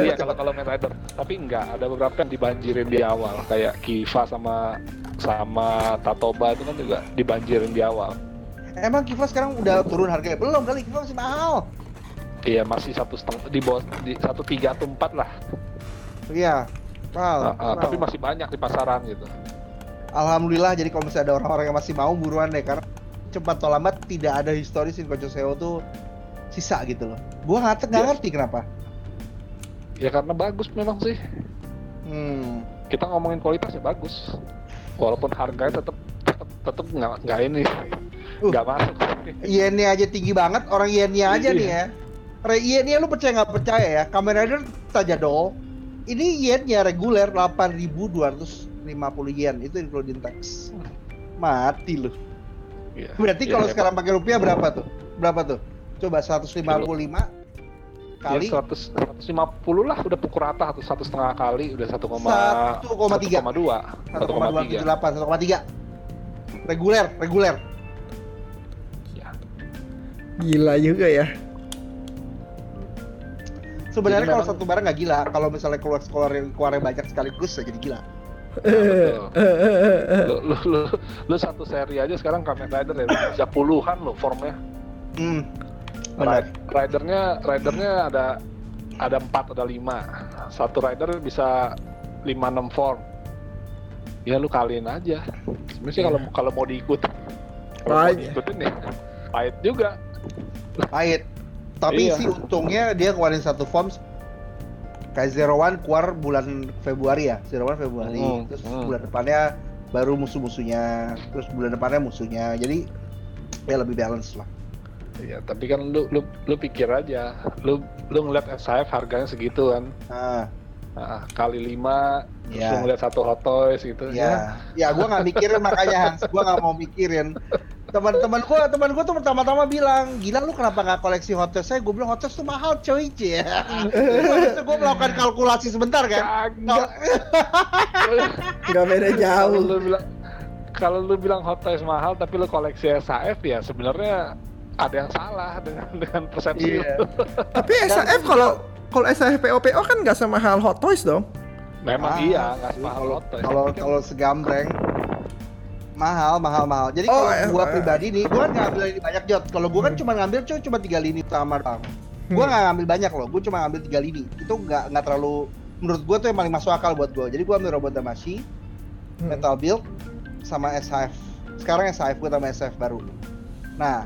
Iya kalau kalau Main Rider. Tapi enggak, ada beberapa yang dibanjirin di awal. Kayak Kiva sama sama Tatoba itu kan juga dibanjirin di awal. Emang Kiva sekarang udah turun harganya? Belum kali, Kiva masih mahal. Iya masih satu setengah di bawah di satu tiga atau empat lah. Iya. Mahal. Ah, ah, mahal. tapi masih banyak di pasaran gitu. Alhamdulillah jadi kalau misalnya ada orang-orang yang masih mau buruan deh karena cepat atau lambat tidak ada historis Shinkocho Seo tuh sisa gitu loh. Gua nggak Yes. ngerti kenapa. Ya karena bagus memang sih. Hmm. Kita ngomongin kualitas ya bagus. Walaupun harganya tetap tetap nggak nggak ini Uh. nggak masuk. Yennya aja tinggi banget, orang yennya aja Iya. nih ya. Re yennya lu percaya nggak percaya ya? Kamen Rider saja dong. Ini yennya reguler 8.250 yen itu including tax. Mati lu. Iya. Berarti Iya, kalau hebat. sekarang pakai rupiah berapa tuh? Berapa tuh? Coba 155 kali ya, 100, 150 lah udah pukul rata atau satu setengah kali udah 1, 1,3. 1,2 1,3 1,278 1,3 reguler reguler ya. Gila juga ya. sebenarnya kalau memang- satu barang nggak gila kalau misalnya keluar keluar keluarnya banyak sekaligus ya jadi gila Betul. lu, lu, lu, lu satu seri aja sekarang Kamen Rider ya bisa puluhan lo formnya hmm benar. Ride- ridernya ridernya ada ada empat ada lima. Satu rider bisa lima enam form. Ya lu kaliin aja. Sebenarnya sih kalau kalau mau diikut kalau mau diikutin ya pahit juga. Pahit. Tapi Iya. sih untungnya dia keluarin satu form kayak Zero One keluar bulan Februari ya Zero One Februari. Hmm, terus hmm. bulan depannya baru musuh-musuhnya terus bulan depannya musuhnya. Jadi ya lebih balance lah Iya, tapi kan lu lu lu pikir aja, lu lu ngeliat SIF harganya segitu kan, ah Nah, kali lima, terus Iya. lu ngeliat satu Hot Toys gitu Ya, ya gue nggak mikirin makanya Hans, gue nggak mau mikirin. Teman-teman gue, teman gue tuh pertama-tama bilang, gila lu kenapa nggak koleksi Hot Toys? Saya gue bilang Hot Toys tuh mahal coy, cie. Terus gue melakukan kalkulasi sebentar kan. Nggak beda Kalau jauh. lu bilang kalau lu bilang Hot Toys mahal tapi lu koleksi SAF ya sebenarnya ada yang salah dengan dengan persepsi Iya. lu. Tapi SAF kalau kalau SAF POPO kan nggak semahal Hot Toys dong. Memang Ah, iya, nggak semahal Kalau Hot Toys. kalau kalau segambreng mahal mahal mahal. Jadi Oh, kalau eh, gua eh. pribadi nih, gua kan ngambil ini banyak jod. Kalau gua kan cuma ngambil cuma cuma tiga lini sama doang. Gua Hmm. nggak ngambil banyak loh, gua cuma ngambil tiga lini. Itu nggak nggak terlalu menurut gua tuh yang paling masuk akal buat gua. Jadi gua ambil robot Damashi, Hmm. Metal Build sama SHF. Sekarang SHF gue tambah SHF baru. Nah,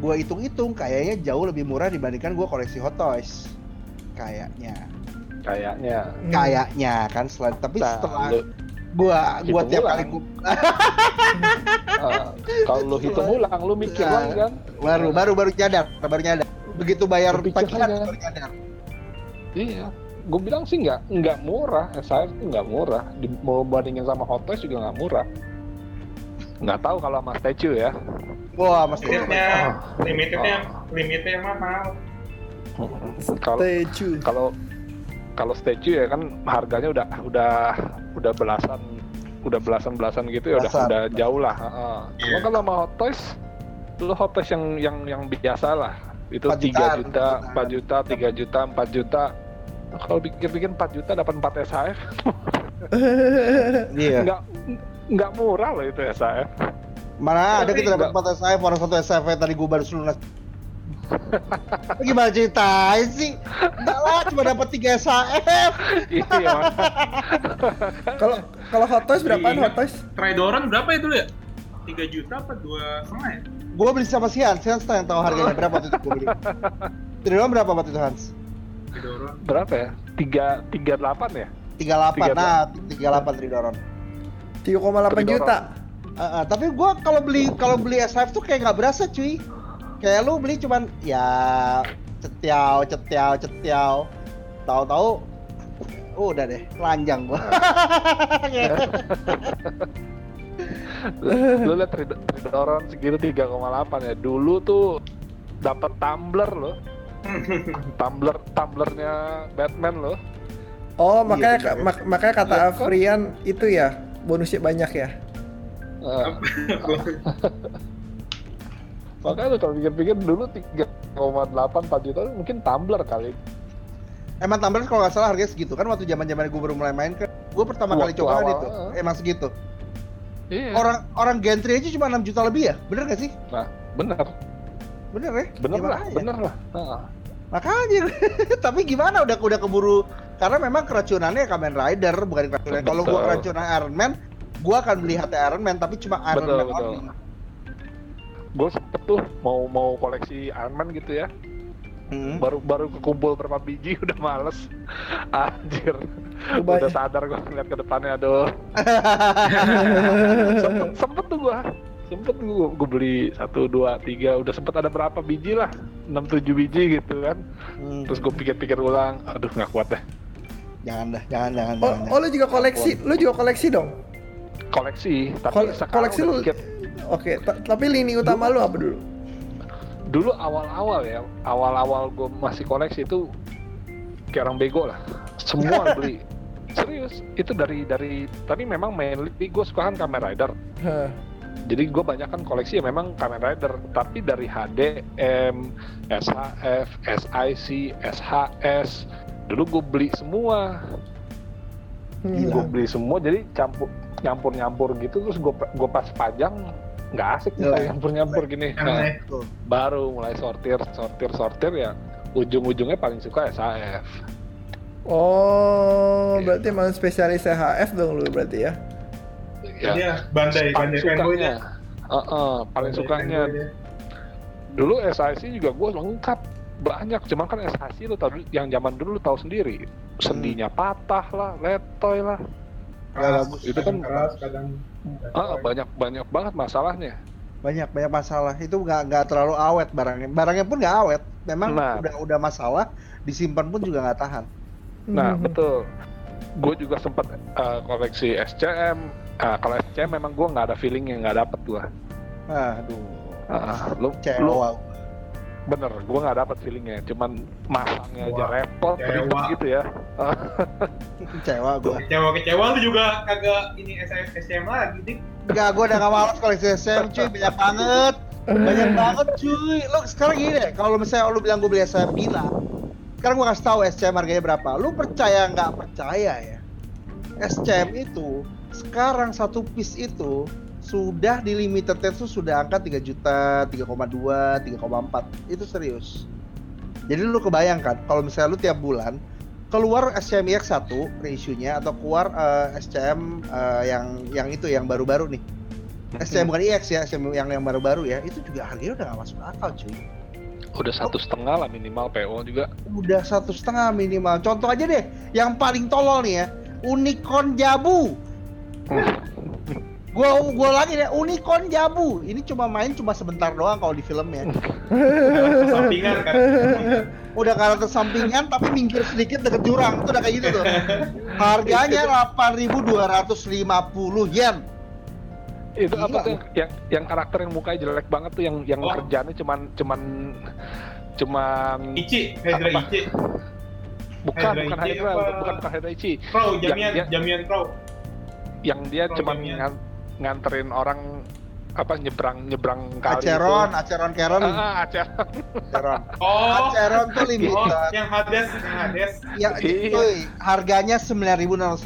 gue hitung-hitung kayaknya jauh lebih murah dibandingkan gue koleksi Hot Toys. Kayaknya. kayaknya Hmm. Kayaknya kan selain tapi Nah, setelah lu- gua gua tiap ulang. kali gua ah, kalau lu hitung ulang lu mikir Nah. lagi kan baru baru baru nyadar, baru nyadar. Begitu bayar tagihan baru nyadar. iya gue bilang sih nggak nggak murah SAF tuh nggak murah Di, mau bandingin sama Hot Toys juga nggak murah nggak tahu kalau sama statue ya Wah, Mas Tio. limitnya limitnya limitnya mahal kalau kalau kalau statue ya kan harganya udah udah udah belasan udah belasan belasan gitu ya udah Belasan. udah jauh lah heeh. cuma Iya. kalau sama Hot Toys lu Hot Toys yang yang yang biasa lah itu 4 tiga jutaan, juta 4 empat juta tiga juta empat juta kalau pikir-pikir 4 juta dapat 4 SHF Iya. nggak nggak murah loh itu SHF Mana ada Tapi kita dapat. 4 SHF, orang satu SHF tadi gua baru lunas. Gimana ceritanya sih? Enggak lah, cuma dapat 3 SHF. iya Kalau kalau Hot Toys berapaan Iya. Hot Toys? Tridoran berapa itu ya 3 juta apa dua setengah ya Gua beli sama si Hans, Hans yang tahu harganya berapa waktu itu gua beli. Tridoran berapa waktu itu Hans? Tridoran berapa ya tiga tiga delapan ya 38, nah 38 Tridoran. 3,8 juta. Uh, uh, tapi gua kalau beli kalau beli SHF tuh kayak nggak berasa cuy. Kayak lu beli cuman ya cet- cetiau cetiau cetiau tahu-tahu oh, udah deh telanjang gua lu lihat Ridoron segitu 3,8 ya dulu tuh dapat tumbler loh tumbler tumblernya Batman loh Oh, makanya bener ya. mak- makanya kata Iya? Afrian itu ya, bonusnya banyak ya. Eh, makanya lu kalau pikir-pikir dulu 3,8 4 juta mungkin tumbler kali. Emang Tumblr kalau nggak salah harganya segitu kan waktu zaman zaman gue baru mulai main kan gue pertama kali coba kan awal, itu. eh. emang segitu. Iya. Orang orang gantry aja cuma 6 juta lebih ya? Bener gak sih? Nah bener. Bener ya? Bener Ya, lah makanya. bener lah. Heeh. makanya. Tapi gimana? Udah udah keburu. Karena memang keracunannya Kamen Rider bukan keracunan. Kalau gua Betul. keracunan Iron Man gua akan beli hati Iron Man tapi cuma Iron Betul, Man betul. only. Gue sempet tuh mau mau koleksi Iron Man gitu ya. Hmm. baru baru kekumpul berapa biji udah males. Anjir. Udah sadar gue ngeliat ke depannya aduh. Sempet, sempet tuh gue sempet gue gue beli satu dua tiga. Udah sempet ada berapa biji lah. Enam tujuh biji gitu kan. Hmm. terus gue pikir-pikir ulang aduh nggak kuat deh. Jangan dah jangan jangan Oh, jangan, oh lu juga koleksi, lu juga koleksi dong. Koleksi tapi Kol- sekarang koleksi lu- Oke, ta- tapi lini utama lu apa dulu? dulu awal-awal ya awal-awal gue masih koleksi itu kayak orang bego lah. Semua beli. Serius itu dari dari tapi memang mainly gue suka kan Kamen Rider. Jadi gue banyak kan koleksi ya memang Kamen Rider. Tapi dari HD, M, SHF, SIC, SHS dulu gue beli semua Hmm. gue beli semua jadi campur nyampur nyampur gitu terus gue gue pas pajang nggak asik nih Jelek. nyampur nyampur gini Nah, baru mulai sortir sortir sortir ya ujung-ujungnya paling suka SHF Oh, Iya. berarti emang spesialis CHF dong lu berarti ya? ya bandai, paling bandai sukanya dia. Heeh, paling Bandai sukanya dulu SIC juga gue lengkap banyak cuman kan SIC lu tahu yang zaman dulu lu tahu sendiri. Sendinya patah lah letoy lah. Ya, Keras, bagus. Itu kan- keras, kadang. Ah, banyak banyak banget masalahnya. Banyak banyak masalah. Itu nggak nggak terlalu awet barangnya. Barangnya pun nggak awet. Memang Nah. udah udah masalah disimpan pun juga nggak tahan. Nah Hmm. betul. Gue juga sempat eh, koleksi SCM Ah, kalau SCM memang gue nggak ada feeling yang nggak dapet gue aduh. Ah, lu, lu bener gue nggak dapet feelingnya cuman masangnya aja repot kecewa. gitu ya. Kecewa gue kecewa-kecewa lu juga kagak ini SM, SM lagi, Dik. Enggak, gue udah gak males koleksi SM cuy, banyak banget. Banyak banget cuy. Lo sekarang gini deh, kalau misalnya lu bilang gue beli SM gila Sekarang gue kasih tahu SCM harganya berapa. Lu percaya nggak percaya ya? SCM itu, sekarang satu piece itu sudah di limited itu sudah angka 3 juta, 3,2, 3,4 Itu serius Jadi lu kebayangkan, kalau misalnya lu tiap bulan keluar SCM X1 reissue-nya atau keluar eh, SCM eh, yang yang itu yang baru-baru nih. SCM bukan IX ya, SCM yang yang baru-baru ya, itu juga harganya udah gak masuk akal cuy. udah satu setengah lah minimal PO juga Udah satu setengah minimal. Contoh aja deh, yang paling tolol nih ya, Unicorn Jabu. Gua gua lagi deh, Unicorn Jabu. Ini cuma main cuma sebentar doang kalau di filmnya. Sampingan kan. Udah karakter sampingan tapi minggir sedikit deket jurang. Itu udah kayak gitu tuh. Harganya 8.250 yen. itu Gila, apa tuh yang yang karakter yang mukanya jelek banget tuh yang yang Oh. kerjanya cuman cuman cuman Ichi, Hydra Apa? Ichi. bukan Hydra bukan apa? bukan bukan Hydra Ichi Pro, Yang jamian, dia- jamian pro. yang dia cuman jaminan. ngan- nganterin orang apa nyebrang nyebrang kali Aceron, itu. Aceron Karen, ah, Aceron Aceron. Oh, Aceron tuh oh, limited. yang Hades, yang Hades. Ya, Iya. cuy, harganya 9.650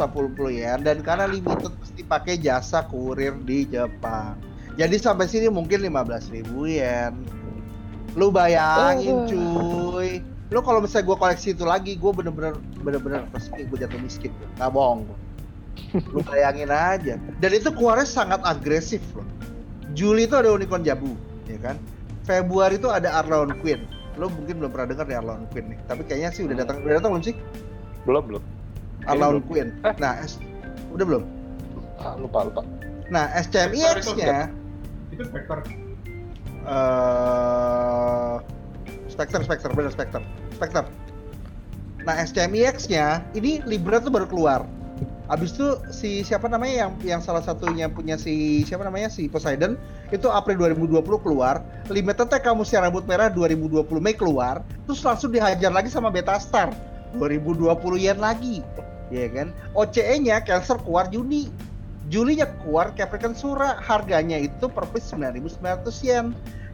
yen dan karena limited mesti pakai jasa kurir di Jepang. Jadi sampai sini mungkin 15.000 yen. Lu bayangin Oh. cuy. Lu kalau misalnya gua koleksi itu lagi, gua bener-bener bener-bener resmi gua jatuh miskin. Nggak bohong gua. Lu bayangin aja. Dan itu keluarnya sangat agresif loh. Juli itu ada Unicorn Jabu, ya kan? Februari itu ada Arlon Queen. Lo mungkin belum pernah dengar nih Arlon Queen nih. Tapi kayaknya sih udah datang, udah datang belum sih? belum belum Arlon belum. Queen. Eh. Nah, S- udah belum? ah, lupa lupa Nah, SCMIX-nya Itu Spectre. eh Spectre, Spectre, bener Spectre. Spectre. Nah SCMIX-nya ini Libra tuh baru keluar. Abis itu si siapa namanya yang yang salah satunya punya si siapa namanya si Poseidon itu April 2020 keluar. Limited kamu si rambut merah 2020 Mei keluar. Terus langsung dihajar lagi sama Beta Star 2020 yen lagi. Ya kan? OCE-nya Cancer keluar Juni. Julinya keluar Capricorn Sura. Harganya itu per piece 9.900 yen.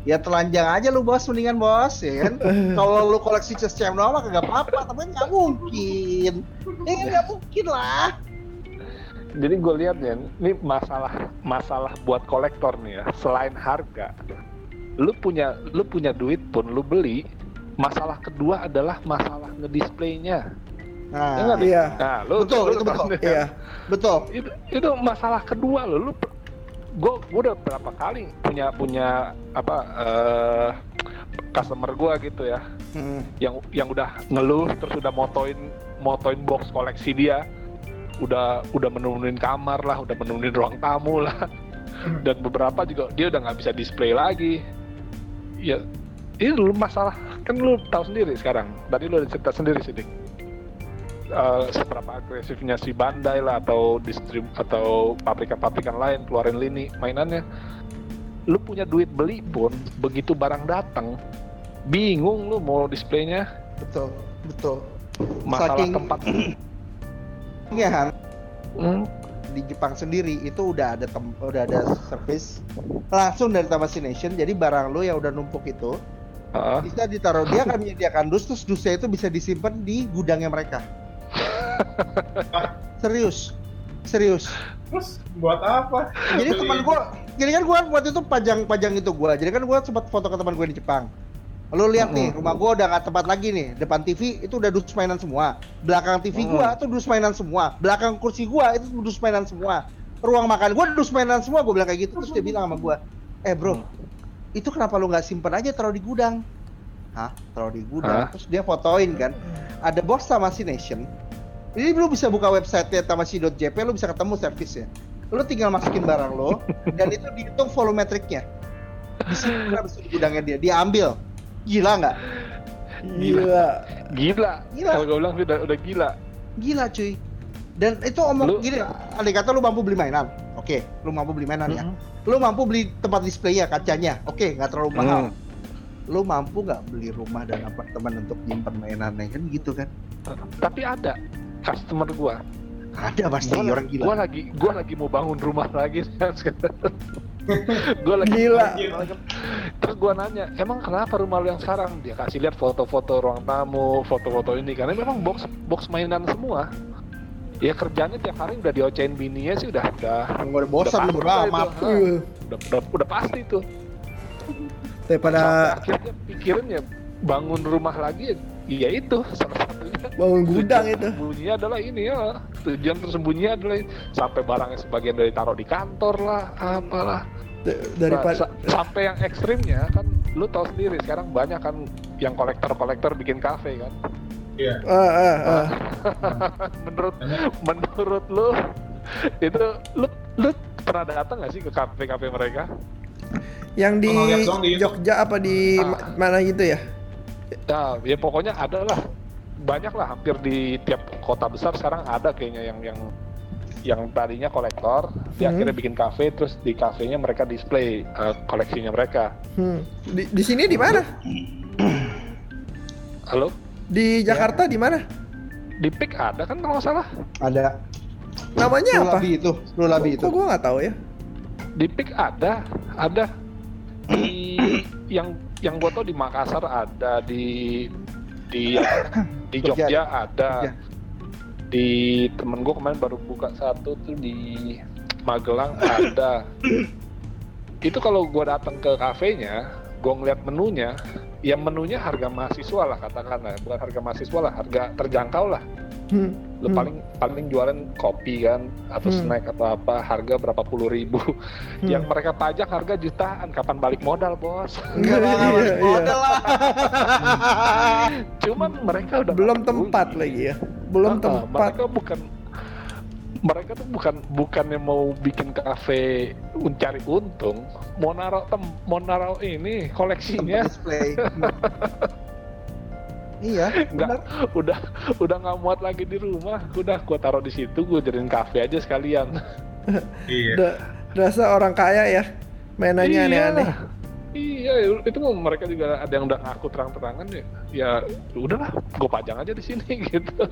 Ya telanjang aja lu bos, mendingan bos, ya kan? Kalau lu koleksi CSCM doang mah kagak apa-apa, tapi kan nggak mungkin. Ya nggak mungkin lah. Jadi gue lihat ya, ini masalah masalah buat kolektor nih ya. Selain harga, lu punya lu punya duit pun lu beli. Masalah kedua adalah masalah ngedisplaynya. Nah, Ya iya. Nah, lu Betul, lu itu betul. Iya. betul. itu itu masalah kedua lo lu gue udah berapa kali punya punya apa eh customer gua gitu ya Hmm. yang yang udah ngeluh terus udah motoin motoin box koleksi dia udah udah menemuin kamar lah udah menemuin ruang tamu lah. Dan beberapa juga dia udah nggak bisa display lagi. Ya ini lu masalah kan lu tahu sendiri sekarang. Tadi lu udah cerita sendiri sih. Eh, seberapa agresifnya si Bandai lah atau distrib atau pabrikan-pabrikan lain keluarin lini mainannya. Lu punya duit beli pun begitu barang datang bingung lu mau displaynya. Betul, betul. masalah Saking- tempat Ya, Han, Hmm, di Jepang sendiri itu udah ada tem udah ada service langsung dari Tamashii Nation. Jadi barang lu yang udah numpuk itu heeh. bisa ditaruh dia akan menyediakan dus terus dusnya itu bisa disimpan di gudangnya mereka. Serius. Serius. Terus buat apa? Jadi teman gua, jadi kan gua waktu itu pajang-pajang itu gua. Jadi kan gua sempat foto ke teman gue di Jepang. Lu lihat nih, rumah gua udah nggak tempat lagi nih. Depan TV itu udah dus mainan semua. Belakang TV gua tuh dus mainan semua. Belakang kursi gua itu dus mainan semua. Ruang makan gua dus mainan semua. Gua bilang kayak gitu. Terus dia bilang sama gua, "Eh, Bro, itu kenapa lu nggak simpen aja taruh di gudang?" Hah? Taruh di gudang. Hah? Terus dia fotoin kan. Ada bos Tamashii Nation. Ini lu bisa buka website-nya tamashii.jp, lu bisa ketemu servisnya. Lu tinggal masukin barang lo dan itu dihitung volumetriknya. Habis itu di gudangnya dia, dia ambil. Gila nggak? Gila. gila Gila. kalau gue bilang sih udah, udah gila Gila cuy. Dan itu omong Lu- gini, andai kata lu mampu beli mainan. Oke, lu mampu beli mainan ya. Mhm. Lu mampu beli tempat display ya, kacanya. Oke, nggak terlalu mahal. Hmm. Lu mampu nggak beli rumah dan apartemen untuk nyimpen mainannya kan gitu kan? tapi ada customer gua Ada pasti gua, orang gila. gua lagi gua lagi mau bangun rumah lagi gua lagi Gila. Terus gua nanya emang kenapa rumah lu yang sekarang dia kasih lihat foto-foto ruang tamu foto-foto ini karena memang box box mainan semua ya kerjanya tiap hari udah diocein bininya sih udah udah udah bosan udah itu. amat. Uh, udah, udah udah pasti tuh daripada akhirnya pikirin ya bangun rumah lagi ya, ya itu salah satunya bangun gudang Tujuan itu. tersembunyinya adalah ini ya tujuan tersembunyinya adalah ini. sampai barangnya sebagian dari taruh di kantor lah apalah D- Nah, sampai yang ekstrimnya kan lu tahu sendiri sekarang banyak kan yang kolektor-kolektor bikin kafe kan Iya. ah, ah, ah. menurut Banyak. menurut lu itu lu lu pernah datang nggak sih ke kafe-kafe mereka yang di di. Jogja apa di Ah. ma- mana gitu ya? Nah, ya pokoknya ada lah. Banyak lah hampir di tiap kota besar sekarang ada kayaknya yang yang yang tadinya kolektor, dia Hmm. akhirnya bikin kafe terus di kafenya mereka display eh, koleksinya mereka. Hmm. Di, di sini di mana? Halo? Di Jakarta di mana? Di PIK ada kan kalau nggak salah? Ada. Namanya apa? Lulabi itu, Lulabi itu. Kok gua nggak tahu ya? Di PIK ada, ada. Di yang yang gua tau di Makassar ada, di di di Jogja. Jogja ada. Jogja. Di temen gua kemarin baru buka satu tuh di Magelang ada. Itu kalau gua datang ke kafenya, gua ngeliat menunya, ya menunya harga mahasiswa lah katakanlah, bukan harga mahasiswa lah, harga terjangkau lah. Hmm. Lu Hmm. paling paling jualan kopi kan atau Hmm. snack atau apa, harga berapa puluh ribu. Hmm. Yang mereka pajak harga jutaan, kapan balik modal, Bos? Enggak lah, Iya, iya. modal lah. Cuman mereka udah Belum tempat lagi ya. Belum Ah, tempat. Mereka bukan mereka tuh bukan bukannya mau bikin kafe mencari untung, mau naruh tem, mau naruh ini koleksinya. display. Iya, nggak benar. udah udah nggak muat lagi di rumah udah gua taruh di situ gua jadiin kafe aja sekalian Iya. Udah rasa orang kaya ya. Mainannya Iya. aneh-aneh. iya itu mah mereka juga ada yang udah ngaku terang-terangan ya ya udahlah gua pajang aja di sini gitu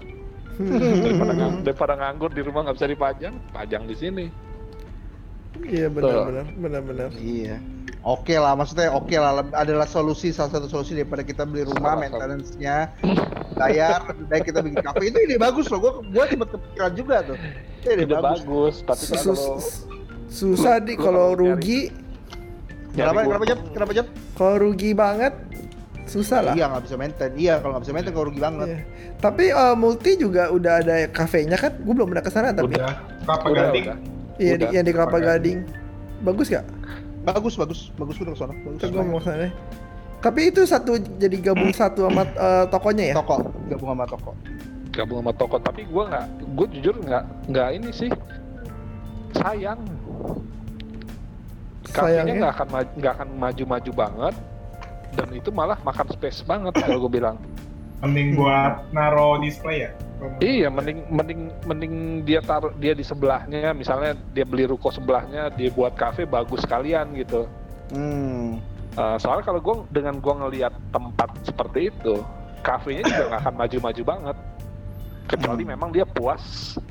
daripada, ngang- daripada nganggur di rumah nggak bisa dipajang pajang di sini Iya benar-benar, benar-benar. Iya. Oke lah, maksudnya oke lah, leb- adalah solusi salah satu solusi daripada kita beli rumah, maintenance-nya, bayar, lebih baik kita bikin kafe itu ide bagus loh. Gua gua sempat kepikiran juga tuh. Itu ide ide bagus. bagus tapi Sus- kalau susah di kalau nyari- rugi, Kenapa? nyari Kenapa gua- jam? Kenapa jam? kalau rugi banget susah lah. Iya nggak bisa maintain. Iya kalau nggak bisa maintain kalau rugi banget. Iya. Tapi eh, multi juga udah ada kafenya kan? Gue belum pernah ke sana tapi. Udah. Kelapa Udah, gading. Iya di, yang di Kelapa Kelapa Gading. Bagus gak? Bagus bagus bagus udah ke sana. Bagus. Gue mau ke sana. Tapi itu satu jadi gabung satu sama eh, tokonya ya? Toko, gabung sama toko. gabung sama toko tapi gua nggak gue jujur nggak nggak ini sih sayang kafenya Sayangnya? nggak akan nggak akan maju-maju banget dan itu malah makan space banget kalau gue bilang Mending buat naro display ya. iya mending mending mending dia taruh dia di sebelahnya misalnya dia beli ruko sebelahnya dia buat kafe bagus sekalian gitu Hmm. Eh, soalnya kalau gue dengan gue ngelihat tempat seperti itu kafenya juga nggak akan maju-maju banget kecuali Hmm. memang dia puas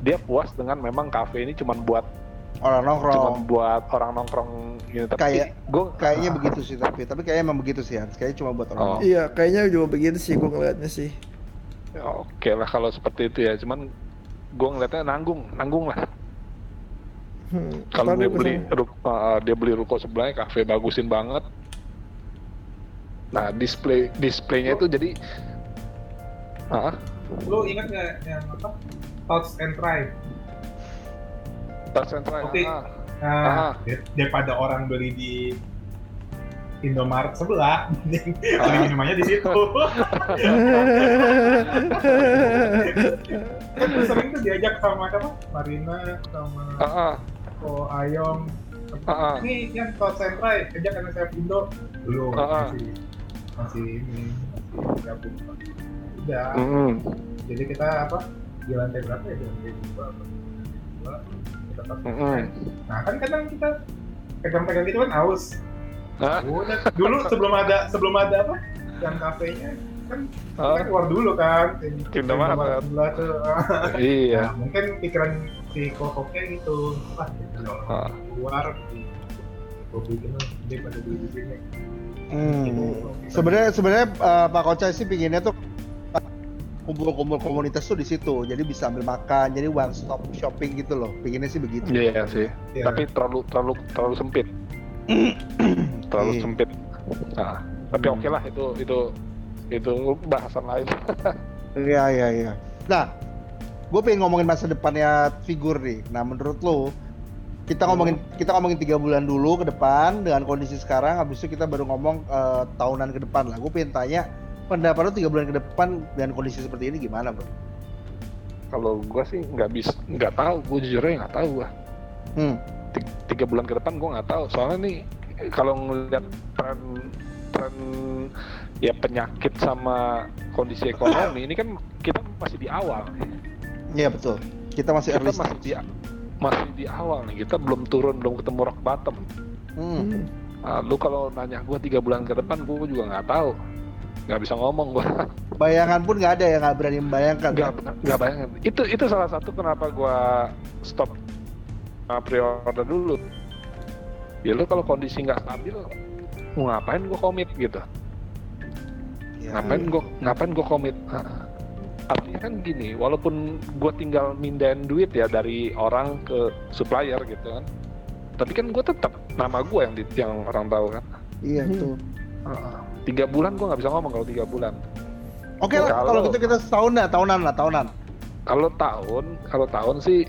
dia puas dengan memang kafe ini cuma buat Orang cuma nongkrong. buat orang nongkrong gitu tapi Kayak- gue Kayaknya begitu sih tapi tapi kayaknya emang begitu sih Hans. Kayaknya cuma buat orang. Oh. Iya, kayaknya juga begitu sih gue ngeliatnya sih. oke lah kalau seperti itu ya cuman gue ngeliatnya nanggung nanggung lah Hmm. kalau dia gua beli uh, dia beli ruko sebelahnya kafe bagusin banget nah display displaynya itu jadi ah Lu ingat nggak yang apa? Touch and try. And try Oke. ah. Nah, dar- daripada orang beli di Indomaret sebelah, mending beli Ah. minumannya di situ. kan sering tuh diajak sama siapa? Marina sama Ah, ah. Ko Ayong. Ah, ah. Nih yang and try, ajak anak saya Indo. Belum Ah, ah. masih masih ini masih gabung. Udah. Mm-mm. Jadi kita apa? Di lantai berapa ya? Di lantai dua. apa? Dua. Kita Mm-mm. try. Nah kan kadang kita pegang-pegang gitu kan haus. Ah, Udah. Dulu sebelum ada sebelum ada apa? Yang kafenya kan ah. kita keluar dulu kan. Sebelah tuh. iya Nah, mungkin pikiran si kokoknya gitu. Kalau Ah. keluar di gue bikin dia pada di sini. Hmm. Sebenarnya sebenarnya uh, Pak Koca sih pinginnya tuh kumpul-kumpul komunitas tuh di situ. Jadi bisa ambil makan, jadi one stop shopping gitu loh. Pinginnya sih begitu. iya sih Ya. tapi terlalu terlalu terlalu sempit terlalu Iya. sempit nah tapi oke lah itu itu itu bahasan lain Iya iya iya. Nah, gue pengen ngomongin masa depannya figur nih. Nah, menurut lo kita ngomongin kita ngomongin tiga bulan dulu ke depan dengan kondisi sekarang. Habis itu kita baru ngomong eh, tahunan ke depan lah. Gue pengen tanya pendapat lo tiga bulan ke depan dengan kondisi seperti ini gimana, bro? kalau gua sih nggak bisa nggak tahu gue jujurnya nggak tahu gua Hmm. Ti- tiga bulan ke depan gue nggak tahu soalnya nih kalau ngeliat tren tren ya penyakit sama kondisi ekonomi ini kan kita masih di awal Iya betul. Kita masih kita early masih stage. di masih di awal nih kita belum turun belum ketemu rock bottom Hmm. Hmm. Nah, lu kalau nanya gue tiga bulan ke depan gue juga nggak tahu nggak bisa ngomong gue Bayangan pun nggak ada ya nggak berani membayangkan. nggak nggak bayangin. Itu itu salah satu kenapa gue stop uh, pre-order dulu. Ya lu kalau kondisi nggak stabil mau ngapain gue komit gitu. Ya. ngapain gue ngapain gue komit? Artinya kan gini walaupun gue tinggal mindahin duit ya dari orang ke supplier gitu kan. Tapi kan gue tetap nama gue yang di, yang orang tahu kan. Iya Hmm. betul. Tiga bulan gue nggak bisa ngomong kalau tiga bulan Oke lah, Kalau- gitu kita setahun lah, tahunan lah, tahunan. kalau tahun kalau tahun sih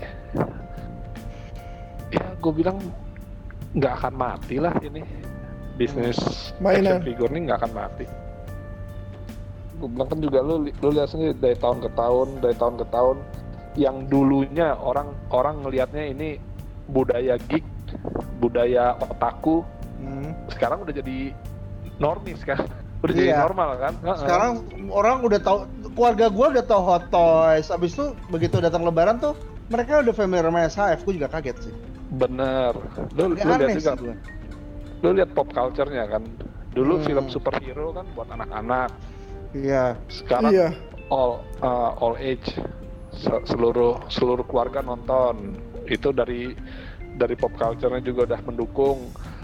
ya gue bilang nggak akan mati lah ini bisnis Mainan. action figure ini nggak akan mati gue bilang kan juga lu lu lihat sendiri dari tahun ke tahun dari tahun ke tahun yang dulunya orang orang ngelihatnya ini budaya geek budaya otaku Hmm. sekarang udah jadi normis kan udah jadi Iya. normal kan. Sekarang orang udah tahu keluarga gua udah tahu Hot Toys. Abis itu begitu datang Lebaran tuh mereka udah familiar sama SHF. Gue juga kaget sih. bener lu, Agak lu lihat juga lu lihat pop culture-nya kan dulu Hmm. film superhero kan buat anak-anak Iya. sekarang Iya. all uh, all age Se- seluruh seluruh keluarga nonton itu dari dari pop culture-nya juga udah mendukung 10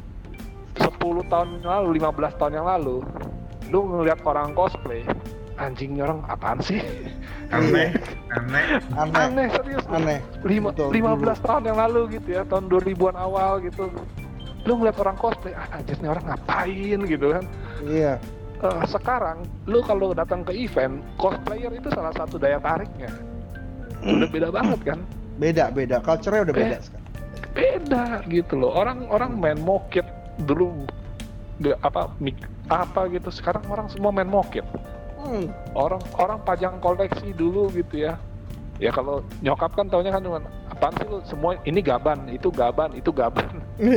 tahun yang lalu 15 tahun yang lalu lu ngeliat orang cosplay anjingnya orang apaan sih aneh aneh Aneh. aneh serius. Aneh. Lima, Betul, 15 tahun yang lalu gitu ya tahun 2000-an awal gitu lu ngeliat orang cosplay ah anjir nih orang ngapain gitu kan Iya. Eh, sekarang lu kalau datang ke event cosplayer itu salah satu daya tariknya udah beda banget kan Beda beda. Culture-nya udah beda Eh. sekarang. beda gitu loh orang orang main mokit dulu nggak apa mik- apa gitu sekarang orang semua main mokit Hmm. orang orang pajang koleksi dulu gitu ya ya kalau nyokap kan taunya kan cuma apaan sih lu semua ini gaban itu gaban itu gaban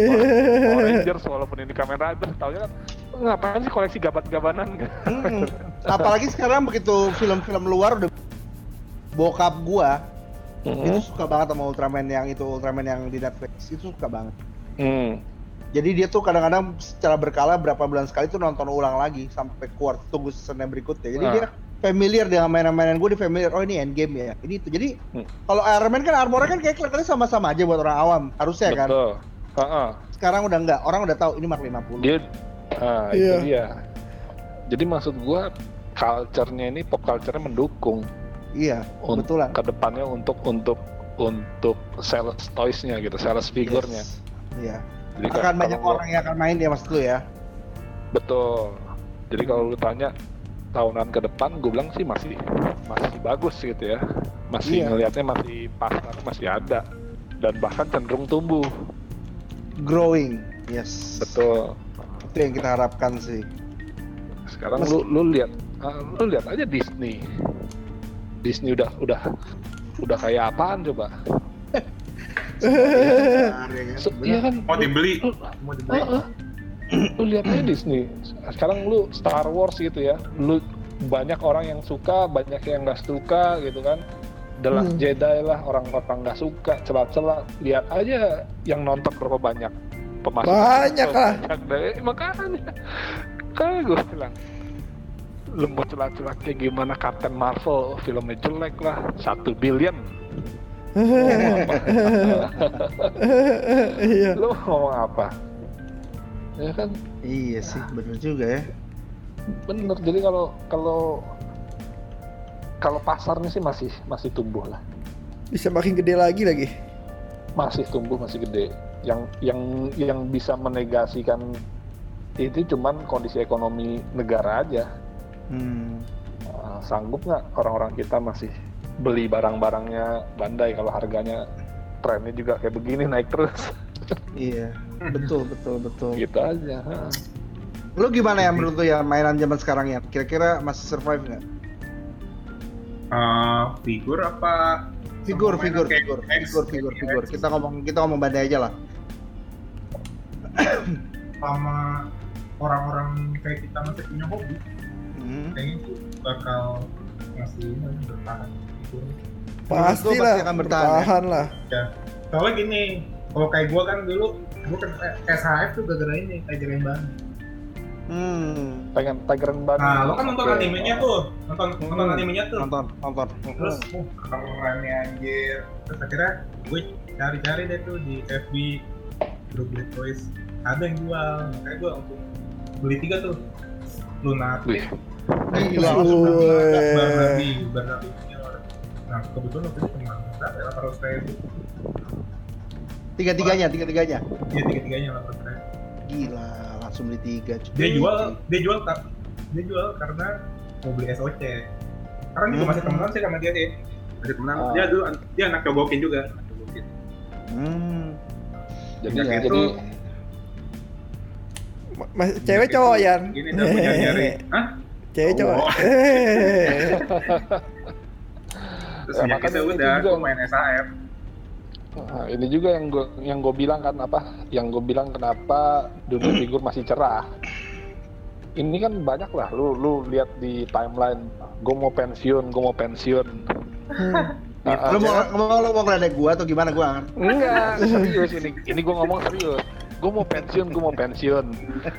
Power Rangers walaupun ini Kamen Rider taunya kan ngapain sih koleksi gaban-gabanan Mm-mm. Apalagi sekarang begitu film-film luar udah bokap gua itu suka banget sama Ultraman yang itu Ultraman yang di Netflix itu suka banget. Hmm. Jadi dia tuh kadang-kadang secara berkala berapa bulan sekali tuh nonton ulang lagi sampai keluar tunggu season yang berikutnya. Jadi Ah. dia familiar dengan mainan-mainan gue di familiar. Oh ini endgame ya. Ini itu. Jadi Hmm. kalau Iron Man kan armornya kan kayak kelihatannya sama-sama aja buat orang awam harusnya kan. betul Ha-ha. Sekarang udah enggak. Orang udah tahu ini Mark 50. dia ah, Iya. itu dia jadi maksud gua culture-nya ini pop culture-nya mendukung Iya, un- betulan. ke depannya untuk untuk untuk sales toys-nya gitu sales figure-nya Yes. Iya. Jadi Akan kalau banyak lu- orang yang akan main ya maksud lu ya. betul jadi kalau lu tanya tahunan ke depan gue bilang sih masih masih bagus gitu ya masih Iya. ngelihatnya masih pasar masih ada dan bahkan cenderung tumbuh Growing. Yes. betul Itu yang kita harapkan sih. sekarang Mas- lu lu lihat ah, lu lihat aja Disney Disney udah udah udah kayak apaan coba iya kan? Mau dibeli. lu, mau dibeli. Heeh. lu lihat aja Disney. Sekarang lu Star Wars gitu ya. Lu banyak orang yang suka banyak yang nggak suka gitu kan. The Last Hmm. Jedi lah orang-orang nggak suka celah-celah. Lihat aja yang nonton berapa banyak. Pemasukan Banyak lah. banyak deh makanya. Kayak gue bilang lu mau celah-celah kayak gimana Captain Marvel filmnya jelek lah. Satu billion Iya. lu ngomong apa ya kan Iya sih, bener juga ya. bener jadi kalau kalau kalau pasarnya sih masih masih tumbuh lah Bisa makin gede lagi lagi. masih tumbuh masih gede yang yang yang bisa menegasikan itu cuman kondisi ekonomi negara aja Hmm. Uh, sanggup nggak orang-orang kita masih beli barang-barangnya bandai kalau harganya trennya juga kayak begini naik terus Iya, betul betul betul. gitu aja ha. Lu gimana ya menurut lu ya mainan zaman sekarang ya? Kira-kira masih survive nggak? Eh, figur apa Figur, figur, kayak figur, X, figur, figur, kayak figur. Kita ngomong kita ngomong bandai aja lah. sama orang-orang kayak kita masih punya hobi Hmm. kayaknya itu bakal masih bertahan Pasti pasti lah. akan bertahan, ya? Bertahan lah. soalnya gini kalau kayak gua kan dulu gua kan SHF tuh gara-gara ini Tiger and Bunny Hmm. pengen Tiger and Bunny nah lo kan nonton Oke. animenya tuh nonton nonton Hmm. animenya tuh Nonton, nonton. terus uh kerennya anjir terus akhirnya gue cari-cari deh tuh di FB grup Black Toys ada yang jual makanya gue langsung beli tiga tuh Lunatic Wih, Gila, langsung Wih. Nah kebetulan waktu itu cuma berapa ya 800 ribu Tiga-tiganya, tiga-tiganya. dia tiga-tiganya 800 ribu Gila, langsung beli tiga. cuy. dia jual dia jual kar- dia jual karena mau beli SOC karena juga masih Hmm. temenan sih sama dia deh masih temenan Ah. dia dulu dia anak cogokin juga anak Hmm. jadi jadi itu Ma- Mas, cewek cowok Yan? gini dah gue nyari-nyari hah? Cewek cowok. Terus Ya, makanya itu itu udah juga. gue main SAF Nah, ini juga yang gue yang gue bilang kan apa? Yang gue bilang kenapa dunia figur masih cerah. ini kan banyak lah lu lu lihat di timeline gue mau pensiun gue mau pensiun Hmm. Ah, ah, Lu mau mau lu mau ngeledek gua atau gimana gua? ngerti. enggak serius ini ini gue ngomong serius gue mau pensiun gue mau pensiun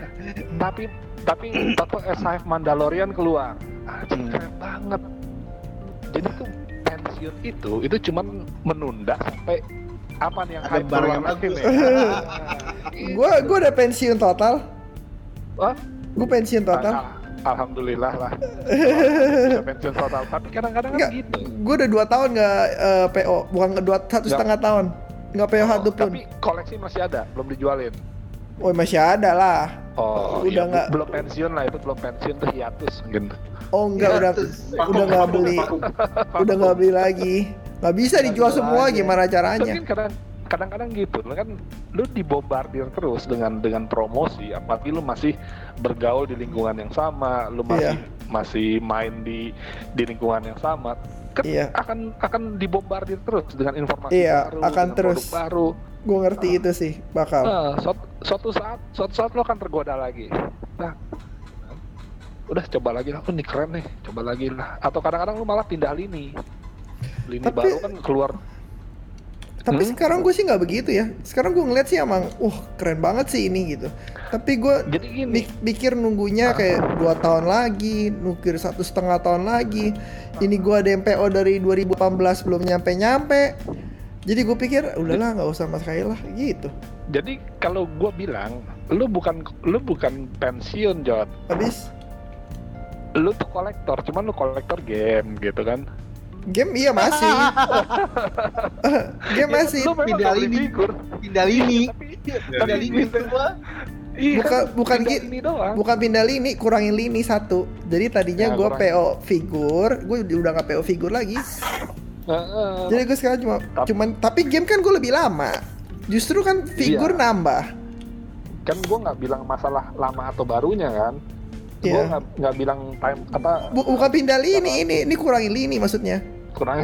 tapi tapi tato SHF Mandalorian keluar ah, keren banget jadi tuh pensiun itu itu cuman menunda sampai apa nih yang Ada hype yang lagi bagus. nih. Gua gua udah pensiun total. Wah, Gue pensiun total. Al- Alhamdulillah lah. Bisa pensiun total. Tapi kadang-kadang kan gitu. gue udah dua tahun nggak eh, PO, bukan dua satu Nggak. setengah tahun nggak PO Oh, satu pun. tapi koleksi masih ada, belum dijualin. Oh masih ada lah. Oh, Udah iya, nggak. belum pensiun lah itu belum pensiun tuh hiatus mungkin. Oh enggak Iya, udah terus udah nggak beli, udah nggak beli lagi. Nggak bisa dijual jual semua aja. gimana caranya? Kan kadang kadang-kadang gitu lu kan lu dibombardir terus dengan dengan promosi apalagi lu masih bergaul di lingkungan yang sama lu masih Iya. masih main di di lingkungan yang sama kan Iya. akan akan dibombardir terus dengan informasi Iya, baru akan dengan terus. produk baru Gue ngerti itu sih bakal. Nah, suatu, suatu saat suatu saat lo akan tergoda lagi nah udah coba lagi lah oh ini keren nih coba lagi lah atau kadang-kadang lu malah pindah lini lini Tapi- baru kan keluar Tapi Hmm? sekarang gue sih nggak begitu ya. Sekarang gue ngeliat sih emang, wah keren banget sih ini gitu. Tapi gue jadi gini mik- mikir nunggunya kayak dua tahun lagi, nukir satu setengah tahun lagi. Ini gue ada MPO dari 2018 belum nyampe nyampe. Jadi gue pikir udahlah nggak usah mas sekali lah gitu. Jadi kalau gua bilang, lu bukan lu bukan pensiun, Jod. Habis Lu tuh kolektor, cuman lu kolektor game gitu kan. game iya masih. game masih. Lu memang pindah nggak beli lini. figur. Pindah lini. Tapi Pindah tapi lini gitu. gua. Iya, Bukan- kan, bukan pindah gitu. lini doang. Bukan pindah lini, kurangin lini satu. Jadi tadinya Ya, gue kurang. PO figur, gue udah nggak PO figur lagi. Heeh. Jadi gue sekarang cuma, Tapi- cuman, tapi game kan gue lebih lama. Justru kan figur Iya. nambah. kan gua nggak bilang masalah lama atau barunya kan. Gua Iya. nggak nggak bilang time apa Bu- bukan pindah lini ini, ini kurangin lini maksudnya. kurang.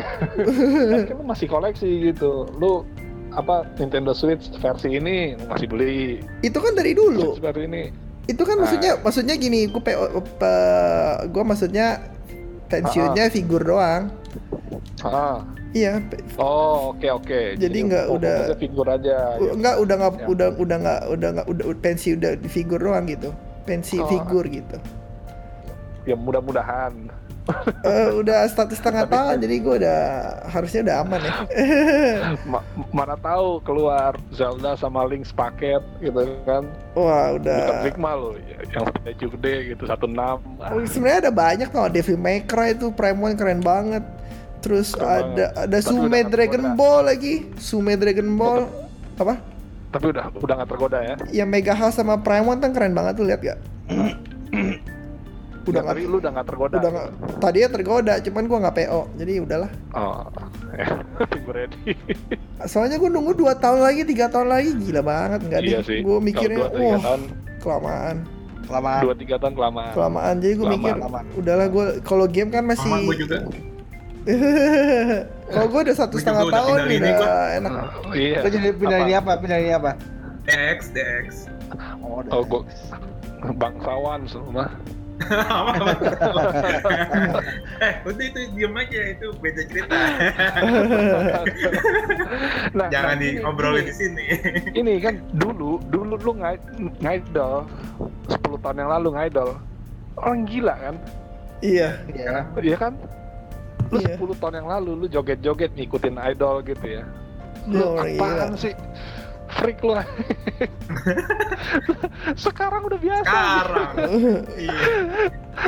kan lu masih koleksi gitu. Lu apa Nintendo Switch versi ini masih beli Itu kan dari dulu. Switch baru ini Itu kan Ah. maksudnya, maksudnya gini, gue pe- gue maksudnya pensiunnya figur doang. ah Iya, oh oke oke Jadi nggak oh, udah- figur aja u- ya. udah nggak Ya. udah udah nggak udah nggak udah pensi udah di figur doang gitu. Pensi Oh. figur gitu. ya mudah-mudahan Eh, udah satu setengah tahun, jadi gue udah harusnya udah aman ya. Ma- mana tahu keluar Zelda sama Link paket gitu kan Wah, bukan udah. Sigma loh ya, yang gede gede gitu 16 ah, Oh, Sebenarnya ada banyak tau, Devil May Cry itu Prime One keren banget. Terus Keren ada ada Tapi Sume Dragon. Ball lagi, Sume Dragon Ball apa? Tapi udah udah nggak tergoda ya Yang Mega House sama Prime One kan keren banget tuh lihat gak? udah Ya, nggak lu udah nggak tergoda udah nggak tadinya tergoda cuman gua nggak PO jadi udahlah oh ya ready soalnya gua nunggu 2 tahun lagi tiga tahun lagi gila banget nggak iya deh sih gua mikirnya wah tahun kelamaan Kelamaan. dua tiga tahun kelamaan kelamaan jadi gua Lama, mikir lama. udahlah gua kalau game kan masih gue juga. kalau gua udah satu setengah tahun nih udah gua. enak Oh, iya Lu jadi pindah ini apa? Pindah ini apa? DX, DX. Oh, oh gua bangsawan semua eh, udah itu diem aja itu beda cerita. nah, Jangan nah, diobrolin di sini. ini kan dulu dulu lu ngai ngaidol 10 tahun yang lalu ngaidol orang gila kan iya Iya. iya kan lu Iya. 10 tahun yang lalu lu joget-joget ngikutin idol gitu ya. Lu orang apaan gila. sih? Freak lu. Sekarang udah biasa. Sekarang. iya.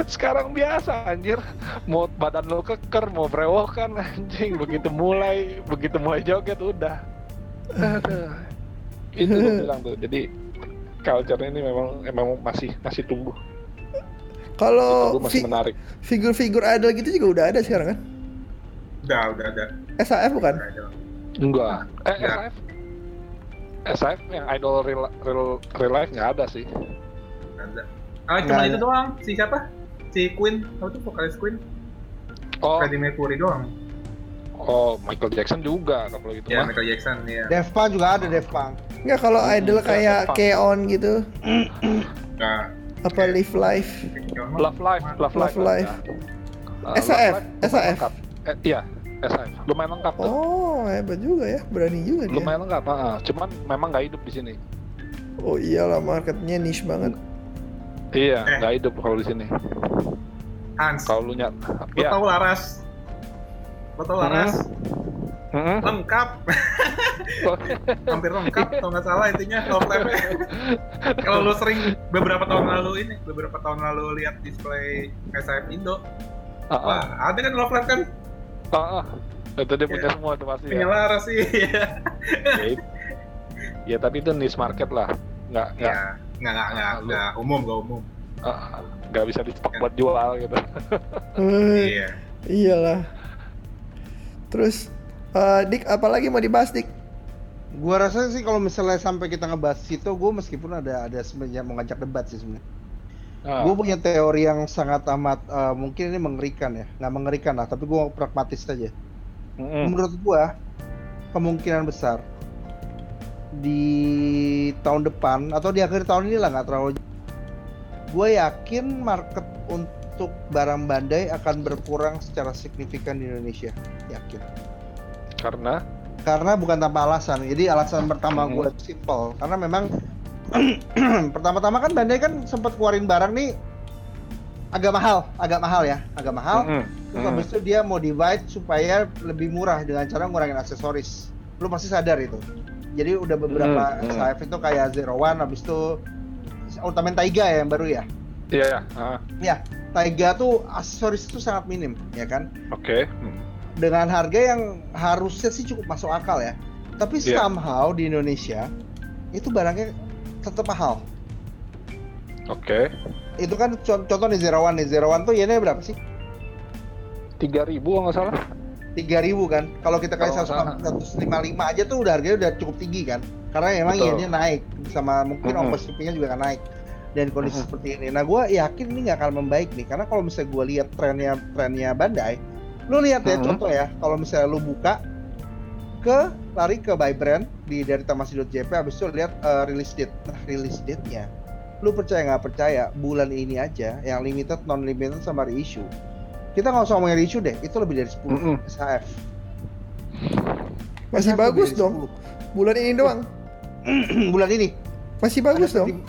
sekarang biasa anjir. Mau badan lu keker mau brewokan anjing. Begitu mulai begitu mulai joget udah. Aduh. itu gue bilang tuh. Jadi culture ini memang memang masih masih tumbuh. Kalau gue masih fi- menarik. figur-figur idol gitu juga udah ada sekarang kan Udah, udah ada. SAF bukan enggak eh Enggak. SIF SIF yang idol real real, real life nggak ada sih Ada. Ah, cuma Nggak itu ada. doang. Si siapa? Si Queen. Apa tuh vokalis Queen? oh Freddie Mercury doang. oh Michael Jackson juga kalau gitu Ya, mah Michael Jackson, ya. Def Punk juga ada Def Punk. nggak kalau Hmm, idol kayak. Keon gitu Nah, apa live live Love Life, Love, Love Life. Life. Uh, SAF, Love Life SAF. lengkap. Eh, iya, SAF. Lumayan lengkap tuh. oh hebat juga ya berani juga dia Lumayan lengkap, ah. cuman memang nggak hidup di sini. oh iyalah marketnya niche banget Iya, Eh. nggak hidup kalau di sini. Hans, Kalau lu nyat, lo ya. tau Laras? Lo tau Laras? Mm-mm. Lengkap, hampir lengkap kalau nggak salah intinya Kalau lo sering beberapa tahun lalu ini, beberapa tahun lalu lihat display SAF Indo, Ah, ah, wah ada kan love life kan ah, ah. Itu dia punya Iya. semua tuh pasti punya ya. Laras sih. ya. Ya tapi itu niche market lah, nggak nggak Ya, nggak nggak nggak nggak umum nggak umum. ah, nggak bisa di stok buat jual gitu. Eh, Iya. iyalah terus eh, dik apalagi mau dibahas dik Gua rasa sih kalau misalnya sampai kita ngebahas itu, gue meskipun ada ada sebenarnya mau ngajak debat sih sebenarnya. Ah, Gue punya teori yang sangat amat eh, mungkin ini mengerikan ya, nggak mengerikan lah, tapi gue pragmatis saja. mm-mm. Menurut gua kemungkinan besar di tahun depan atau di akhir tahun ini lah nggak terlalu. Gue yakin market untuk barang Bandai akan berkurang secara signifikan di Indonesia, yakin. Karena Karena bukan tanpa alasan. Jadi alasan pertama Hmm. gue simple, karena memang pertama-tama kan Bandai kan sempat keluarin barang nih agak mahal, agak mahal ya, agak mahal. mm-mm. Terus Mm. habis itu dia mau divide supaya lebih murah dengan cara ngurangin aksesoris. Lu pasti sadar itu. Jadi udah beberapa Hmm, hmm. SAF itu kayak Zero One, habis itu Ultraman Taiga ya yang baru ya. Iya ya, ah, Taiga tuh aksesoris itu sangat minim, ya kan? oke. Mm. Dengan harga yang harusnya sih cukup masuk akal ya. Tapi Iya. somehow di Indonesia itu barangnya tetap mahal. Oke. Itu kan con- contoh nih Zero One nih. Zero One tuh yennya berapa sih? Tiga ribu nggak salah. 3000 kan. Kalau kita kasih Kalau nggak 155 aja tuh udah harganya udah cukup tinggi kan. Karena emang Betul. yennya naik sama mungkin Mhm. ongkos shippingnya juga akan naik. Dan kondisi Mhm. seperti ini. Nah, gue yakin ini nggak akan membaik nih karena kalau misalnya gue lihat trennya trennya Bandai, lu lihat ya Mhm. contoh ya, kalau misalnya lu buka ke lari ke buy brand di dari tamasi.jp habis itu lihat eh, release date. Nah, release date-nya lu percaya nggak percaya bulan ini aja yang limited non limited sama reissue kita nggak usah ngomongin reissue deh itu lebih dari 10 Mm-mm. SHF masih SHF bagus dong bulan ini doang 10. bulan ini masih bagus Ada dong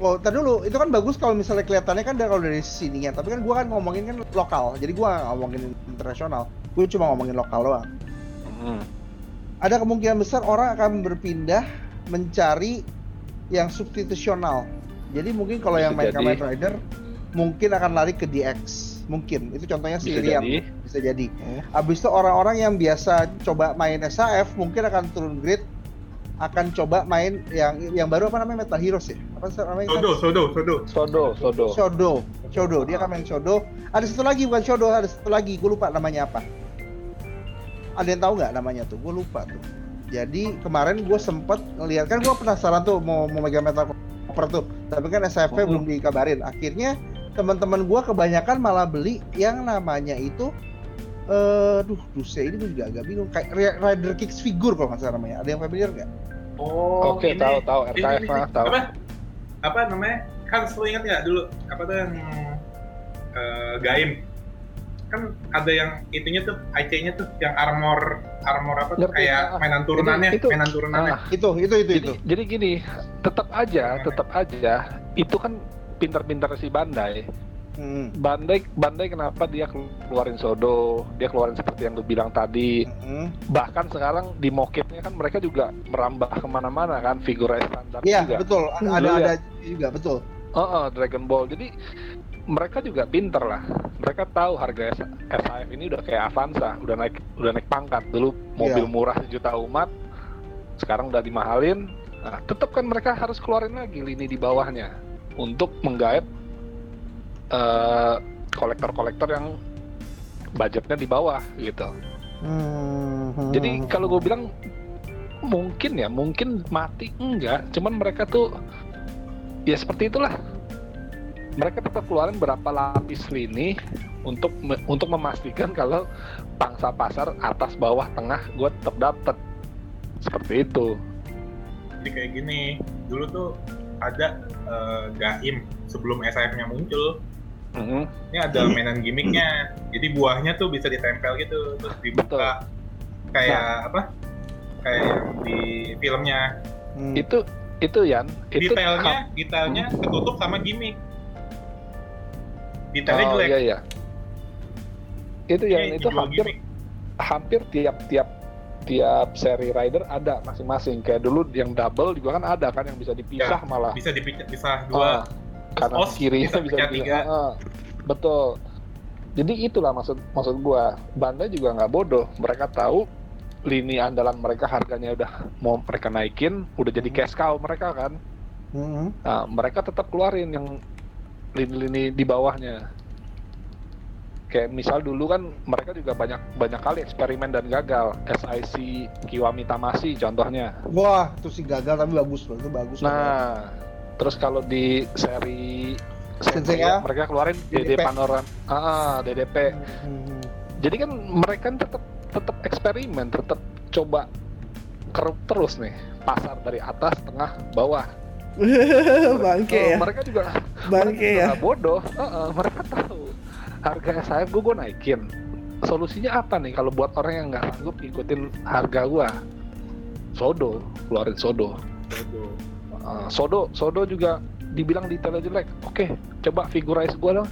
Oh, tadi dulu itu kan bagus kalau misalnya kelihatannya kan dari kalau dari sininya, tapi kan gua kan ngomongin kan lokal, jadi gua nggak ngomongin internasional, gue cuma ngomongin lokal doang. Mm. Ada kemungkinan besar orang akan berpindah mencari yang substitusional. Jadi mungkin kalau Bisa yang main. Kamen Rider mungkin akan lari ke DX, mungkin itu contohnya si Bisa Rian jadi. bisa jadi. Hmm. Abis itu orang-orang yang biasa coba main SAF mungkin akan turun grade akan coba main yang yang baru apa namanya Metal Heroes ya? Apa sih namanya? Sodo, sodo, sodo. Sodo, sodo. Shodo. Shodo, dia akan main Shodo. Ada satu lagi bukan Shodo, ada satu lagi, gue lupa namanya apa. Ada yang tahu nggak namanya tuh? Gue lupa tuh. Jadi kemarin gue sempet ngeliat kan gue penasaran tuh mau mau megang metal Copper tuh, tapi kan SFP Mhm. belum dikabarin. Akhirnya teman-teman gue kebanyakan malah beli yang namanya itu eh duh, Duse ini gue juga agak bingung kayak Ri- Rider Kicks figure kalau nggak salah namanya. Ada yang familiar nggak? Oh, Oke, ini. tahu tahu Ini, RKF ini, tahu. Apa? Apa namanya? Kan lu ingat nggak dulu? Apa tuh yang eh, Gaim? Kan ada yang itunya tuh, IC-nya tuh yang armor armor apa tuh kayak ah. mainan turunannya, Itu- itu- mainan turunannya. Ah, Itu, itu, itu, jadi, itu. jadi gini, tetap aja, tetap aja itu kan pinter-pinter si Bandai. Hmm. Bandai Bandai kenapa dia keluarin Sodo, dia keluarin seperti yang lu bilang tadi. Hmm. Bahkan sekarang di moketnya kan mereka juga merambah ke mana-mana kan figur standar Iya, juga. betul. Ada, ada juga, betul. Oh, oh, Dragon Ball. Jadi mereka juga pinter lah. Mereka tahu harga S- SAF ini udah kayak Avanza, udah naik udah naik pangkat. Dulu mobil Iya. murah sejuta umat, sekarang udah dimahalin. Nah, tetap kan mereka harus keluarin lagi lini di bawahnya untuk menggait eh, kolektor-kolektor yang budgetnya di bawah gitu. Hmm. Jadi kalau gue bilang mungkin ya, mungkin mati enggak, cuman mereka tuh ya seperti itulah. Mereka tetap keluarin berapa lapis lini untuk me- untuk memastikan kalau pangsa pasar atas bawah tengah gue tetap dapet seperti itu. Jadi kayak gini, dulu tuh ada eh, Gaim sebelum SIF-nya muncul. Mhm. Ini ada mainan gimmicknya. Jadi buahnya tuh bisa ditempel gitu, terus dibuka kayak apa? Kayak yang di filmnya. Hmm. Itu itu Yan, itu Detailnya, detailnya ketutup sama gimmick. Detailnya oh, jelek. iya iya. Itu Ini yang itu hampir gimmick. hampir tiap-tiap tiap seri rider ada masing-masing. Kayak dulu yang double juga kan ada kan yang bisa dipisah malah. bisa dipecah bisa Ah, dua. kanan os kirinya bisa bisa, tiga. ah, ah. betul. Jadi itulah maksud maksud gua. Bandai juga nggak bodoh. Mereka tahu lini andalan mereka harganya udah mau mereka naikin, udah jadi cash cow mereka kan. Hmm. Nah, mereka tetap keluarin yang lini-lini di bawahnya. Kayak misal dulu kan mereka juga banyak banyak kali eksperimen dan gagal. SIC Kiwami Tamasi contohnya. Wah, itu sih gagal tapi bagus loh, itu bagus. Nah, terus kalau di seri Sensei ya? mereka keluarin DD DDP. Panoran, ah, DDP. Hmm. Jadi kan mereka kan tetap tetap eksperimen, tetap coba keruk terus nih pasar dari atas, tengah, bawah. Bangke Oh, ya. Mereka juga Bangke mereka juga ya. nggak bodoh. Heeh, mereka tahu harga SIF gue gue naikin. Solusinya apa nih kalau buat orang yang nggak sanggup ikutin harga gua? Sodo, keluarin sodo. Uh, sodo, sodo juga dibilang detailnya jelek. Oke, coba figurize gua dong.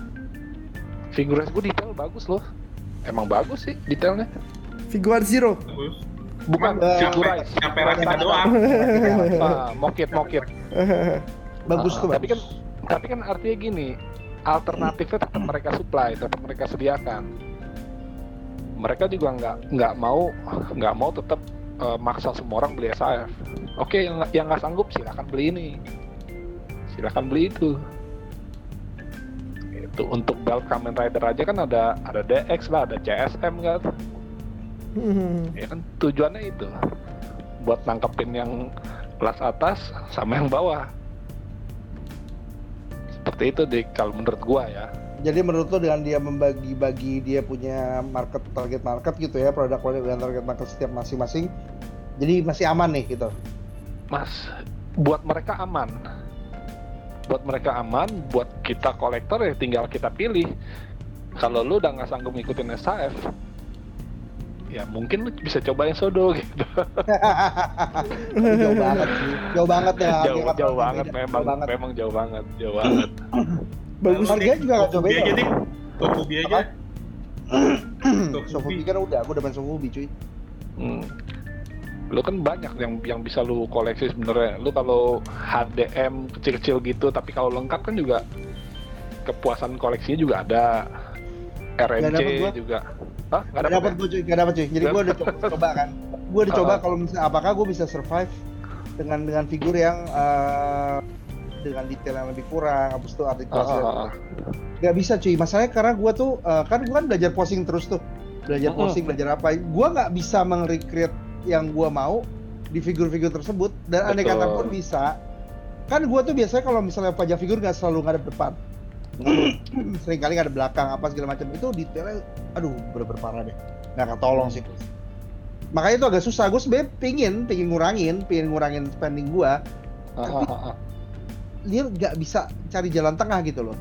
Figurize gua detail bagus loh. Emang bagus sih detailnya. Figuar Zero. Bagus. Bukan figurize. Nyampe rakita doang. Ah, mokit mokit. bagus Ah, tuh. tapi bagus. kan tapi kan artinya gini alternatifnya tetap mereka supply tetap mereka sediakan mereka juga nggak nggak mau nggak mau tetap eh, maksa semua orang beli SAF oke yang nggak- yang nggak sanggup silakan beli ini silakan beli itu itu untuk belt Kamen Rider aja kan ada ada DX lah ada CSM kan Hmm. ya kan tujuannya itu. Buat nangkepin yang kelas atas sama yang bawah. Seperti itu deh kalau menurut gua ya. Jadi menurut lo dengan dia membagi-bagi dia punya market target market gitu ya produk-produk dengan target market setiap masing-masing, jadi masih aman nih gitu. mas buat mereka aman. Buat mereka aman buat kita kolektor ya tinggal kita pilih. Kalau lu udah nggak sanggup ngikutin SAF ya mungkin lu bisa cobain sodo gitu jauh banget sih, jauh banget ya. jauh harga jauh banget beda. memang Jauh banget. memang jauh banget jauh banget Bagus. Harganya juga nggak aja loh. deh. Tofubi aja. Sofubi kan udah, aku udah main Sofubi cuy. Hmm. Lu kan banyak yang yang bisa lu koleksi sebenarnya. Lu kalau HDM kecil-kecil gitu, tapi kalau lengkap kan juga kepuasan koleksinya juga ada. RMC juga. Hah? Gak dapet dapat ya? gue cuy, gak dapat cuy. Jadi gue udah coba, coba kan. Gue udah coba kalau misalnya apakah gue bisa survive dengan dengan figur yang eh, dengan detail yang lebih kurang, habis itu artikulasi. ah, ah. Gak bisa cuy. Masalahnya karena gue tuh eh, kan gue kan belajar posing terus tuh, belajar posing, belajar apa. Gue nggak bisa meng-recreate yang gue mau di figur-figur tersebut dan aneh kata pun bisa. Kan gue tuh biasanya kalau misalnya pajak figur nggak selalu ngadep depan. Sering kali ngadep belakang apa segala macam itu detailnya, aduh bener-bener parah deh. Nggak ketolong sih. Makanya itu agak susah. Gue sebenarnya pingin, pingin ngurangin, pingin ngurangin spending gue. Ah, ah, ah, ah. Dia nggak bisa cari jalan tengah gitu loh.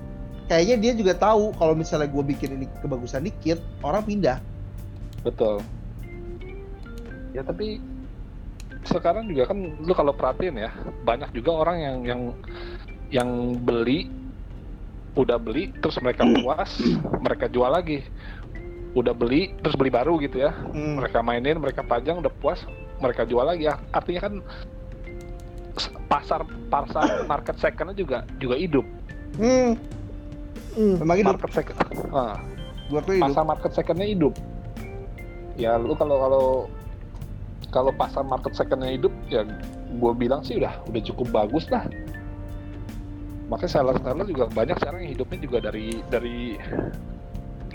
Kayaknya dia juga tahu kalau misalnya gue bikin ini kebagusan dikit, orang pindah. Betul. Ya tapi sekarang juga kan lu kalau perhatiin ya banyak juga orang yang yang yang beli udah beli terus mereka puas mereka jual lagi udah beli terus beli baru gitu ya Hmm. mereka mainin mereka pajang udah puas mereka jual lagi ya artinya kan pasar pasar market secondnya juga juga hidup Hmm. Hmm. Memang hidup. market second ah, tuh hidup. pasar market secondnya hidup ya lu kalau kalau kalau pasar market secondnya hidup ya gue bilang sih udah udah cukup bagus lah makanya seller seller juga banyak sekarang yang hidupnya juga dari dari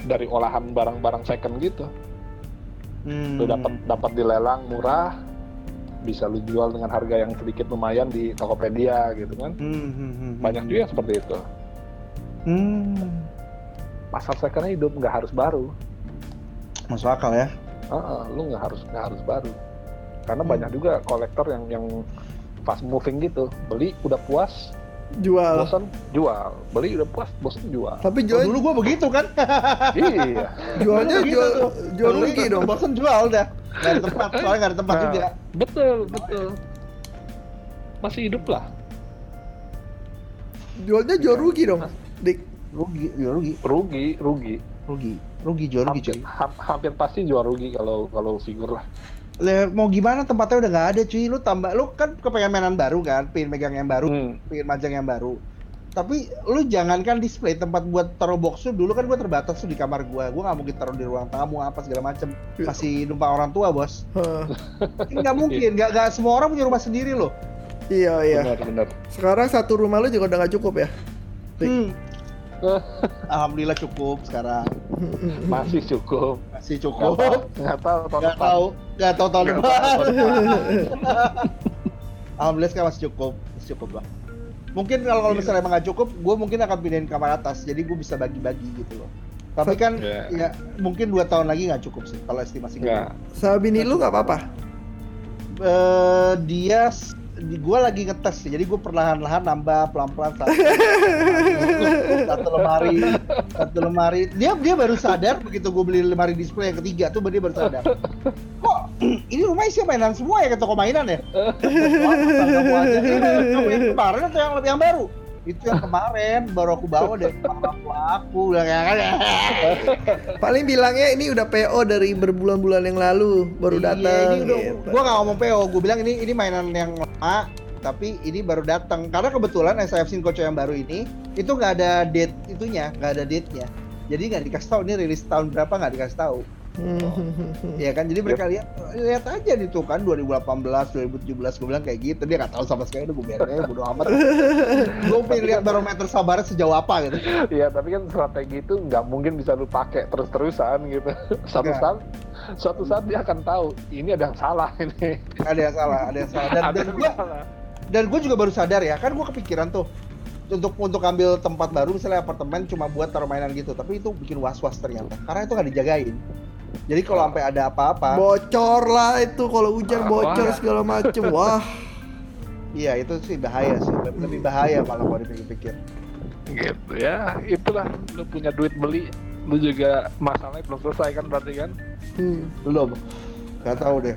dari olahan barang-barang second gitu Hmm. lu dapat dapat dilelang murah bisa lu jual dengan harga yang sedikit lumayan di Tokopedia gitu kan Hmm, hmm, hmm, hmm. banyak juga yang seperti itu Hmm. pasar secondnya hidup nggak harus baru Masuk akal ya. Heeh, lu nggak harus nggak harus baru karena Hmm. banyak juga kolektor yang yang fast moving gitu beli udah puas Jual. bosan jual beli udah puas bosan jual Tapi Oh, jual dulu gua begitu kan. iya jualnya jual tuh. jual rugi gitu, dong. Bosen jual udah. Gak ada tempat, soalnya gak ada tempat Nah, juga. betul betul masih hidup lah Jualnya jual rugi dong. Dik. Rugi, ya rugi, rugi rugi rugi, rugi jual rugi hampir, hampir pasti jual rugi kalau kalau figur lah mau gimana tempatnya udah nggak ada cuy. Lu tambah, lu kan kepengen mainan baru kan, pengen megang yang baru, Hmm. pengen majang yang baru. Tapi lu jangankan display tempat buat taruh box tuh dulu kan gua terbatas tuh di kamar gua. Gua nggak mungkin taruh di ruang tamu apa segala macem. Masih numpang orang tua bos. Nggak mungkin, nggak nggak semua orang punya rumah sendiri loh. Iya iya. benar benar Sekarang satu rumah lu juga udah nggak cukup ya? Hmm. Alhamdulillah cukup sekarang. masih cukup Masih nggak cukup. tahu nggak tahu Nggak tahu, nggak tahu tahun depan. Alhamdulillah sekarang masih cukup, masih cukup lah. Mungkin kalau kalau misalnya emang nggak cukup, gue mungkin akan pindahin kamar atas, jadi gue bisa bagi-bagi gitu loh. Tapi kan Iya. ya mungkin dua tahun lagi nggak cukup sih kalau estimasi gue. Sama bini lu nggak apa-apa? Eh, dia gue lagi ngetes jadi gue perlahan-lahan nambah pelan-pelan satu, satu lemari, satu lemari. Dia dia baru sadar begitu gue beli lemari display yang ketiga tuh dia baru sadar. Kok ini rumah isi mainan semua ya ke toko mainan ya? Kemarin atau yang lebih yang baru? Itu yang kemarin baru aku bawa dari tua aku. Bilang, Paling bilangnya ini udah PO dari berbulan-bulan yang lalu baru Iya, datang. ini udah, gitu. gua nggak ngomong PO, gua bilang ini ini mainan yang lama, tapi ini baru datang. Karena kebetulan SFC Koco yang baru ini itu nggak ada date itunya, nggak ada date-nya. Jadi nggak dikasih tahu ini rilis tahun berapa nggak dikasih tahu. Hmm. Ya kan, jadi mereka lihat lihat aja di tuh kan 2018, 2017 gue bilang kayak gitu. Dia nggak tahu sama sekali, udah gue biarin aja bodo amat. gue pengen lihat barometer sabarnya sejauh apa gitu. Iya, tapi kan strategi itu nggak mungkin bisa lu pakai terus-terusan gitu. Suatu Nggak. saat, suatu saat dia akan tahu ini ada yang salah ini. Ada yang salah, ada yang salah. Dan, ada dan gue dan gue juga baru sadar ya kan gue kepikiran tuh untuk untuk ambil tempat baru misalnya apartemen cuma buat taruh mainan gitu tapi itu bikin was was ternyata karena itu nggak dijagain jadi kalau sampai ada apa-apa Bocor lah itu kalau hujan bocor wah. segala macem. Wah. iya itu sih bahaya sih lebih, bahaya malah kalau dipikir-pikir Gitu ya, itulah lu punya duit beli, lu juga masalahnya belum selesai kan berarti kan? Hmm. belum nggak tahu deh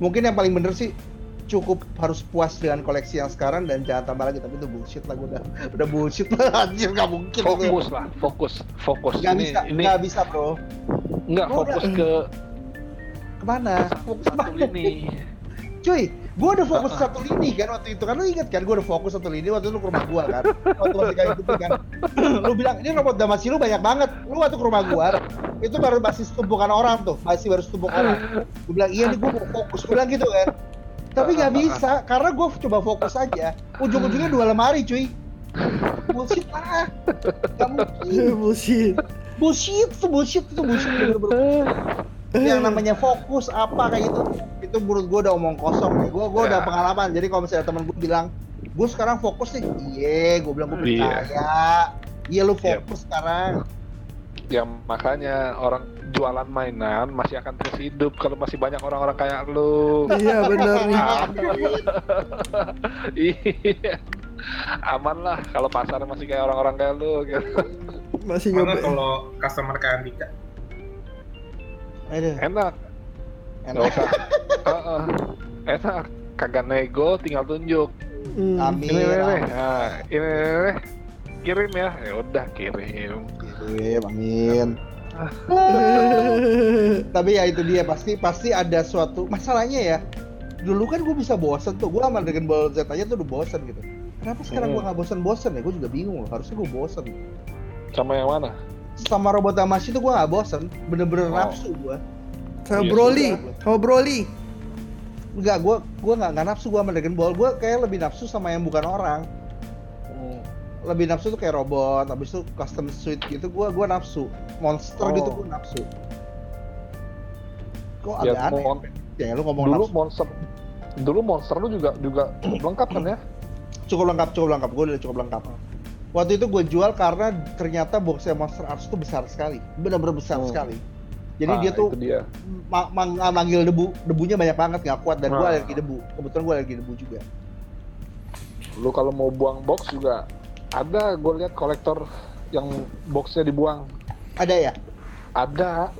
mungkin yang paling bener sih cukup harus puas dengan koleksi yang sekarang dan jangan tambah lagi tapi itu bullshit lah gue udah udah bullshit lah anjir nggak mungkin itu. Fokus lah, fokus, fokus. nggak ini, bisa ini nggak bisa bro. Nggak Gua fokus udah- ke ke mana? Fokus satu lini. Cuy, gua udah fokus satu lini kan waktu itu kan lu inget kan gua udah fokus satu lini waktu itu lu ke rumah gua kan? Waktu masih kayak gitu kan. Lu bilang ini robot damasi lu banyak banget. Lu waktu ke rumah gua itu baru masih setumpukan orang tuh masih baru setumpuk orang. Gua bilang iya nih gua mau fokus. Gua bilang gitu kan tapi nggak bisa karena gua coba fokus aja. Ujung-ujungnya dua lemari cuy. Bullshit lah. Nggak mungkin. Bullshit. bullshit itu bullshit itu bullshit bener-bener. Yang namanya fokus apa kayak gitu itu menurut gue udah omong kosong. Nih gue gue udah pengalaman. Jadi kalau misalnya temen gue bilang gue sekarang fokus nih. Iya gue bilang gue Iya. percaya. Iya lu fokus sekarang. Ya makanya orang jualan mainan masih akan terus hidup kalau masih banyak orang-orang kayak lu. Iya bener nih. iya. Aman lah kalau pasar masih kayak orang-orang kayak lu gitu. Masih nyoba. kalau customer kayak Andika? Aduh, Enak, enak usah. Heeh. Enak, kagak nego, tinggal tunjuk. Hmm. amin Ini amin. Nah, ini nih, nih. kirim ya. Ya udah kirim. Kirim, amin tapi ya itu dia pasti pasti ada suatu masalahnya ya dulu kan gue bisa bosen tuh gue sama Dragon Ball Z aja tuh udah bosen gitu kenapa sekarang gue Hmm. nggak bosen-bosen ya gue juga bingung loh harusnya gue bosen Sama yang mana? sama robot Damashi tuh gue nggak bosen bener-bener Oh. nafsu gue Sama Iya, Broly, sudah. sama Broly. Enggak, gue gua nggak nggak nafsu gue sama Dragon Ball. Gue kayak lebih nafsu sama yang bukan orang. Lebih nafsu tuh kayak robot, habis itu custom suit gitu. Gue gua nafsu. Monster Oh. gitu gue nafsu. Kok Ya, agak aneh? mon- Ya lu ngomong dulu nafsu. monster dulu monster lu juga juga cukup lengkap kan ya? Cukup lengkap, cukup lengkap. Gue udah cukup lengkap. Waktu itu gue jual karena ternyata boxnya Monster Arts tuh besar sekali, benar-benar besar Hmm. sekali. Jadi Ah, dia tuh itu dia. ma- mang- manggil debu, debunya banyak banget nggak kuat dan gue Ah. alergi debu. Kebetulan gue alergi debu juga. Lu kalau mau buang box juga ada gue lihat kolektor yang boxnya dibuang. Ada ya? Ada.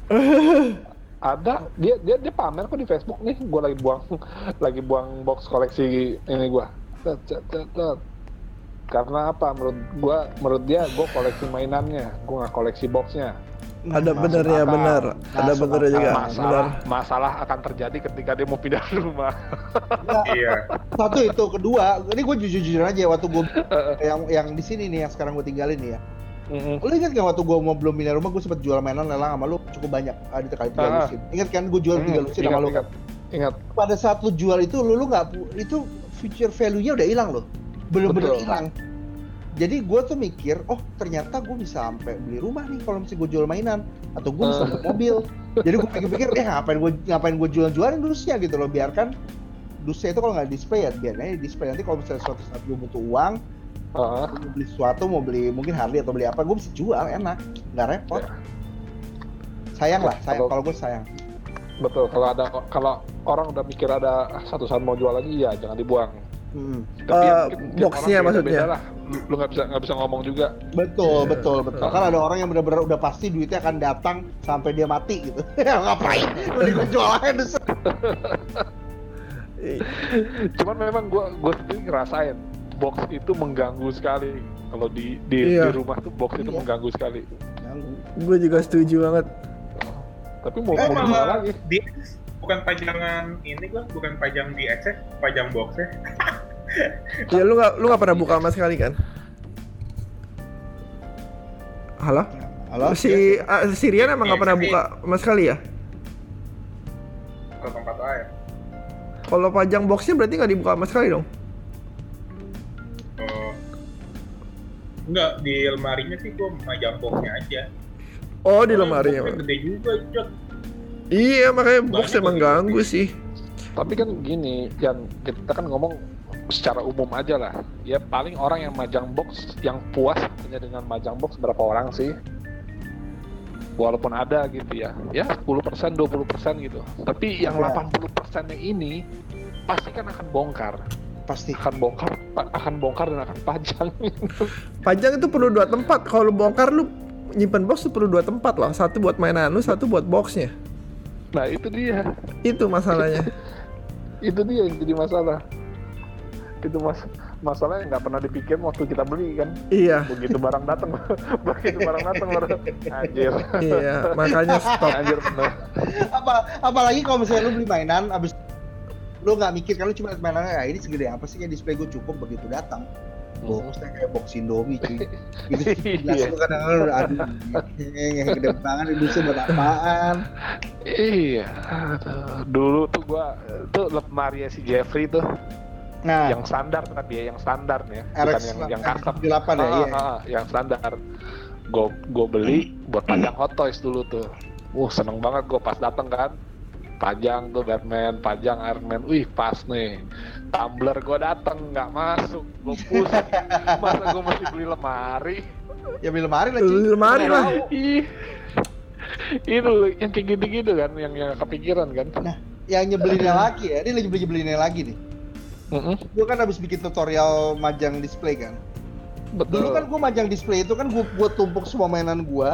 ada. Dia dia dia pamer kok di Facebook nih. Gue lagi buang lagi buang box koleksi ini gue karena apa? Menurut gua menurut dia gue koleksi mainannya. Gue nggak koleksi boxnya Ada Masuk benernya akal. bener. Ada benernya juga. Masalah masalah akan terjadi ketika dia mau pindah rumah Iya. Satu itu, kedua, ini gue jujur-jujur aja waktu gue yang yang di sini nih yang sekarang gue tinggalin nih ya. Mm-mm. Lu ingat gak waktu gue mau belum pindah rumah gue sempet jual mainan lelang sama lu cukup banyak ada kali tiga Ah. lusin. Ingat kan gue jual tiga Hmm, lusin sama lu ingat, kan. ingat Pada saat lu jual itu lu lu nggak itu future value-nya udah hilang loh. Bener-bener Betul. hilang. Jadi gue tuh mikir, oh ternyata gue bisa sampai beli rumah nih kalau misalnya gue jual mainan. Atau gue bisa Ah. beli mobil. Jadi gue pikir-pikir, eh ngapain gue ngapain gue jual-jualin dusnya gitu loh, biarkan dusnya itu kalau nggak display ya biarin aja display. Nanti kalau misalnya suatu saat gue butuh uang Ah, mau beli sesuatu mau beli mungkin Harley atau beli apa gue bisa jual enak. Nggak repot. Ya. sayang lah sayang. Kalau- gue sayang. Betul kalau ada kalau orang udah mikir ada "Ah, satu saat mau jual lagi ya jangan dibuang Hmm. tapi ya Eh, boxnya maksudnya? lah lu nggak bisa nggak bisa ngomong juga betul Iya. betul betul kan ada orang yang benar-benar udah pasti duitnya akan datang sampai dia mati gitu Ya, ngapain udah gue jual aja cuman memang gua gua sendiri ngerasain box itu mengganggu sekali kalau di di, Iya. di rumah tuh box itu Iya. mengganggu sekali Gue juga setuju banget. tapi mau Eh, mau lagi di bukan pajangan ini gua bukan pajang di X pajang boxnya Ya lu nggak lu nggak pernah buka sama sekali kan? Halo? halo Si ah, si Rian emang nggak Iya, pernah buka sama sekali ya? kalau tempat lain Kalau pajang boxnya berarti nggak dibuka sama sekali dong? oh enggak di lemarinya sih gua majang boxnya aja Oh di Soalnya lemari ya. boxnya gede juga Jod. Iya makanya box Banyak emang ganggu sih. tapi kan gini yang kita kan ngomong secara umum aja lah ya paling orang yang majang box yang puas hanya dengan majang box berapa orang sih walaupun ada gitu ya ya 10% 20% gitu tapi yang Ya. 80% nya ini pasti kan akan bongkar pasti akan bongkar akan bongkar dan akan pajang Pajang itu perlu dua tempat. Kalau lu bongkar lu nyimpen box tuh perlu dua tempat loh. Satu buat mainan lu, satu buat boxnya. Nah itu dia. Itu masalahnya. itu dia yang jadi masalah. Itu mas masalahnya nggak pernah dipikirin waktu kita beli kan? Iya, begitu barang datang begitu barang datang baru anjir. Iya. Makanya stop. anjir bener. Apa apalagi kalau misalnya lu beli mainan abis lu nggak mikir kan lu cuma mainannya ya ini segede apa sih? Kayak display gue cukup begitu datang boxnya kayak box Indomie cuy gitu Iya. jelas lu kadang-kadang aduh yang gede banget bisa buat apaan Iya, dulu tuh gua tuh lemari si Jeffrey tuh nah yang standar kan dia yang standar ya, bukan RX yang yang custom. 8 ya Ah, iya ah, yang standar. Gue gue beli buat pajang Hot Toys dulu tuh. Uh seneng banget gue pas dateng kan. Pajang tuh Batman, pajang Iron Man. Wih pas nih. Tumbler gue dateng nggak masuk. Gue pusing. Masa gue mesti beli lemari? ya beli lemari lah cuy Beli lemari lah. Itu yang kayak gitu-gitu kan, yang yang kepikiran kan. yang nyebelinnya lagi ya ini lagi beli nyebelinnya lagi nih Mm-mm, gue kan habis bikin tutorial majang display kan betul. dulu kan gue majang display itu kan gue buat tumpuk semua mainan gue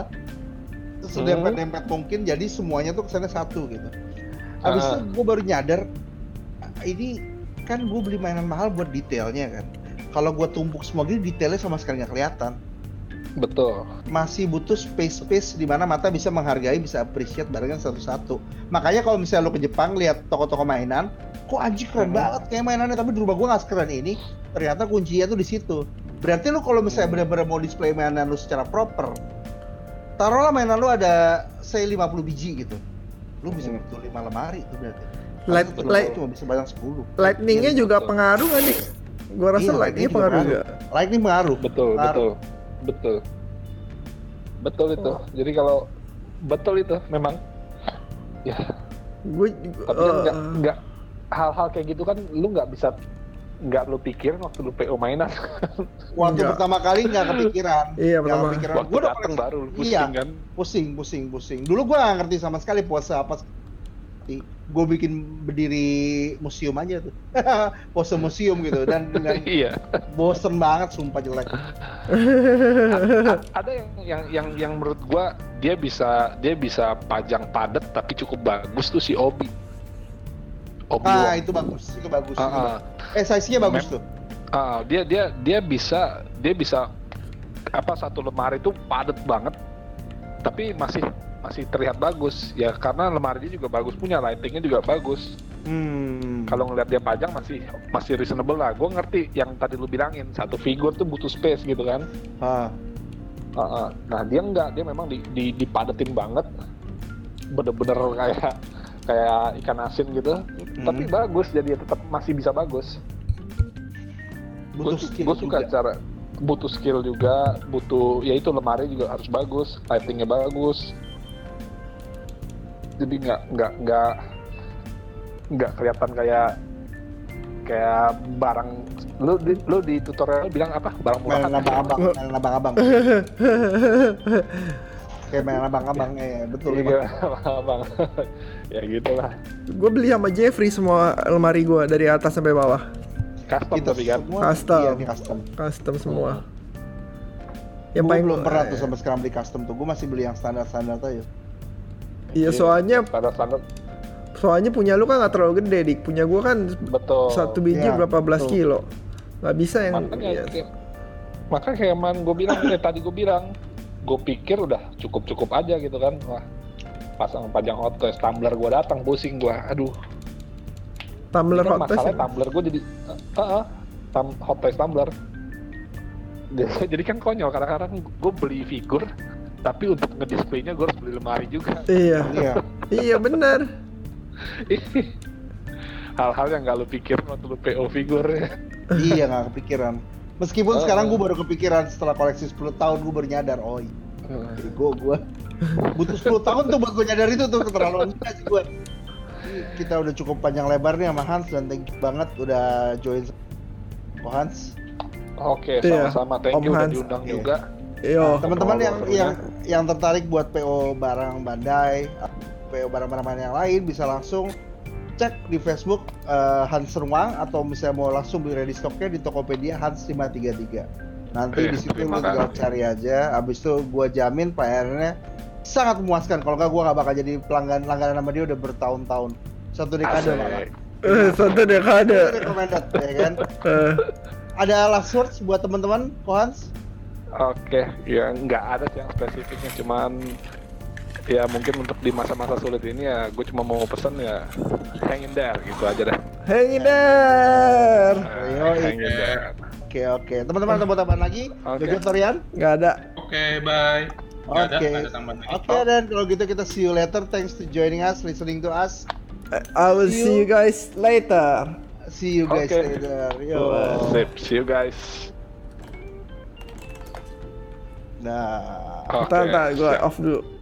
terus Hmm. dempet-dempet mungkin jadi semuanya tuh ke sana satu gitu habis Ah. itu gue baru nyadar ini kan gue beli mainan mahal buat detailnya kan kalau gue tumpuk semua gini detailnya sama sekali nggak kelihatan Betul. masih butuh space-space di mana mata bisa menghargai, bisa appreciate barangnya satu-satu. Makanya kalau misalnya lo ke Jepang lihat toko-toko mainan, kok anjing keren Hmm. banget kayak mainannya tapi di rumah gua nggak sekeren ini. Ternyata kuncinya tuh di situ. Berarti lo kalau misalnya Hmm. benar-benar mau display mainan lo secara proper, taruhlah mainan lo ada say 50 biji gitu. Lo bisa Hmm. butuh 5 lemari itu berarti. Light, Satu light, cuma bisa bayang 10. lightningnya Iya, juga betul. pengaruh nggak nih? Gua rasa Iya, lightningnya lightning juga pengaruh juga. Lightning pengaruh. Betul, Pengaruh. betul. Betul. Betul itu. Oh. Jadi kalau betul itu memang ya, Gue tapi kan nggak nggak hal-hal kayak gitu kan lu nggak bisa nggak lu pikir waktu lu PO mainan Waktu Enggak. pertama kali nggak kepikiran. Iya, pertama. kepikiran. waktu Gua udah datang baru lu pusing Iya. kan pusing pusing pusing dulu gua nggak ngerti sama sekali puasa apa. Gue bikin berdiri museum aja tuh, pose museum gitu dan dengan iya. bosen banget sumpah jelek. A- ada yang yang yang yang menurut gua dia bisa dia bisa pajang padat tapi cukup bagus tuh si Obi. Obi Ah itu bagus, itu bagus. Ah, itu ah. bagus. Eh size-nya bagus Mem- tuh. Ah, dia dia dia bisa dia bisa apa satu lemari itu padat banget tapi masih masih terlihat bagus ya karena lemari dia juga bagus punya lightingnya juga bagus Hmm. kalau ngeliat dia pajang masih masih reasonable lah gue ngerti yang tadi lu bilangin satu figur tuh butuh space gitu kan Ah. Ah, ah. nah dia enggak dia memang di, di dipadetin banget bener-bener kayak kayak ikan asin gitu. Tapi Hmm. bagus jadi tetap masih bisa bagus. Butuh gue skill suka juga. cara butuh skill juga butuh ya itu lemari juga harus bagus lightingnya bagus. Jadi nggak nggak nggak nggak kelihatan kayak kayak barang. Lu di, lu di tutorial bilang apa? Barang murahan abang-abang, abang-abang. Kayak mainan abang-abang, eh betul. Iya, emang. bang ya gitulah gue beli sama Jeffrey semua lemari gue dari atas sampai bawah. custom Kita tapi kan semua Custom. Iya, ini custom. Custom semua. Yang Yang paling belum pernah tuh sampai sekarang beli custom tuh. Gue masih beli yang standar-standar aja. Iya soalnya standar standar soalnya punya lu kan nggak terlalu gede dik. Punya gua kan betul satu biji Iya, berapa belas betul. kilo. Nggak bisa yang makanya iya. kayak- makanya kayak man gue bilang kayak tadi gue bilang gue pikir udah cukup cukup aja gitu kan wah pasang panjang hot toys tumbler gue datang pusing gue aduh tumbler hot toys. masalahnya ya? tumbler gue jadi uh, uh, tam- hot toys tumbler jadi, jadi kan konyol kadang-kadang gue beli figur tapi untuk ngedisplaynya gue harus beli lemari juga Iya. Iya. iya benar. hal-hal yang gak lu pikir waktu lu PO figur iya nggak kepikiran. Meskipun Oh, sekarang oh. gue baru kepikiran setelah koleksi 10 tahun gue baru nyadar, oh iya, gue gue butuh 10 tahun tuh buat gue nyadar itu tuh keterlaluan sih gue. Kita udah cukup panjang lebar nih sama Hans dan thank you banget udah join oh, Hans. oke Iya, sama-sama thank you Om udah Hans. diundang Oke. juga Yo. Teman-teman yang serunya. yang yang tertarik buat PO barang Bandai, PO barang-barang yang lain bisa langsung cek di Facebook eh, Hans Ruang atau misalnya mau langsung beli ready stocknya di Tokopedia Hans 533. Nanti Oke, di situ lu tinggal cari aja. Abis itu gua jamin pelayanannya sangat memuaskan. Kalau nggak gua nggak bakal jadi pelanggan langganan sama dia udah bertahun-tahun. Satu dekade malah. Eh, satu dekade. Recommended, ya kan? Eh, Ada last words buat teman-teman, Hans? Oke, ya nggak ada sih yang spesifiknya, cuman ya mungkin untuk di masa-masa sulit ini ya gue cuma mau pesen ya hang in there gitu aja deh. hang in there. Yoi. hang in there. Oke oke. Teman-teman ada buat tambahan lagi? Oke. Jojo Torian? Nggak ada. Oke, bye. Nggak ada, Oke. Oke dan kalau gitu kita see you later. Thanks to joining us, listening to us. I will see you guys later. See you guys Oke. later. Yo. Sip, see you guys. Nah. Oke, Ntar, ntar, gue off dulu.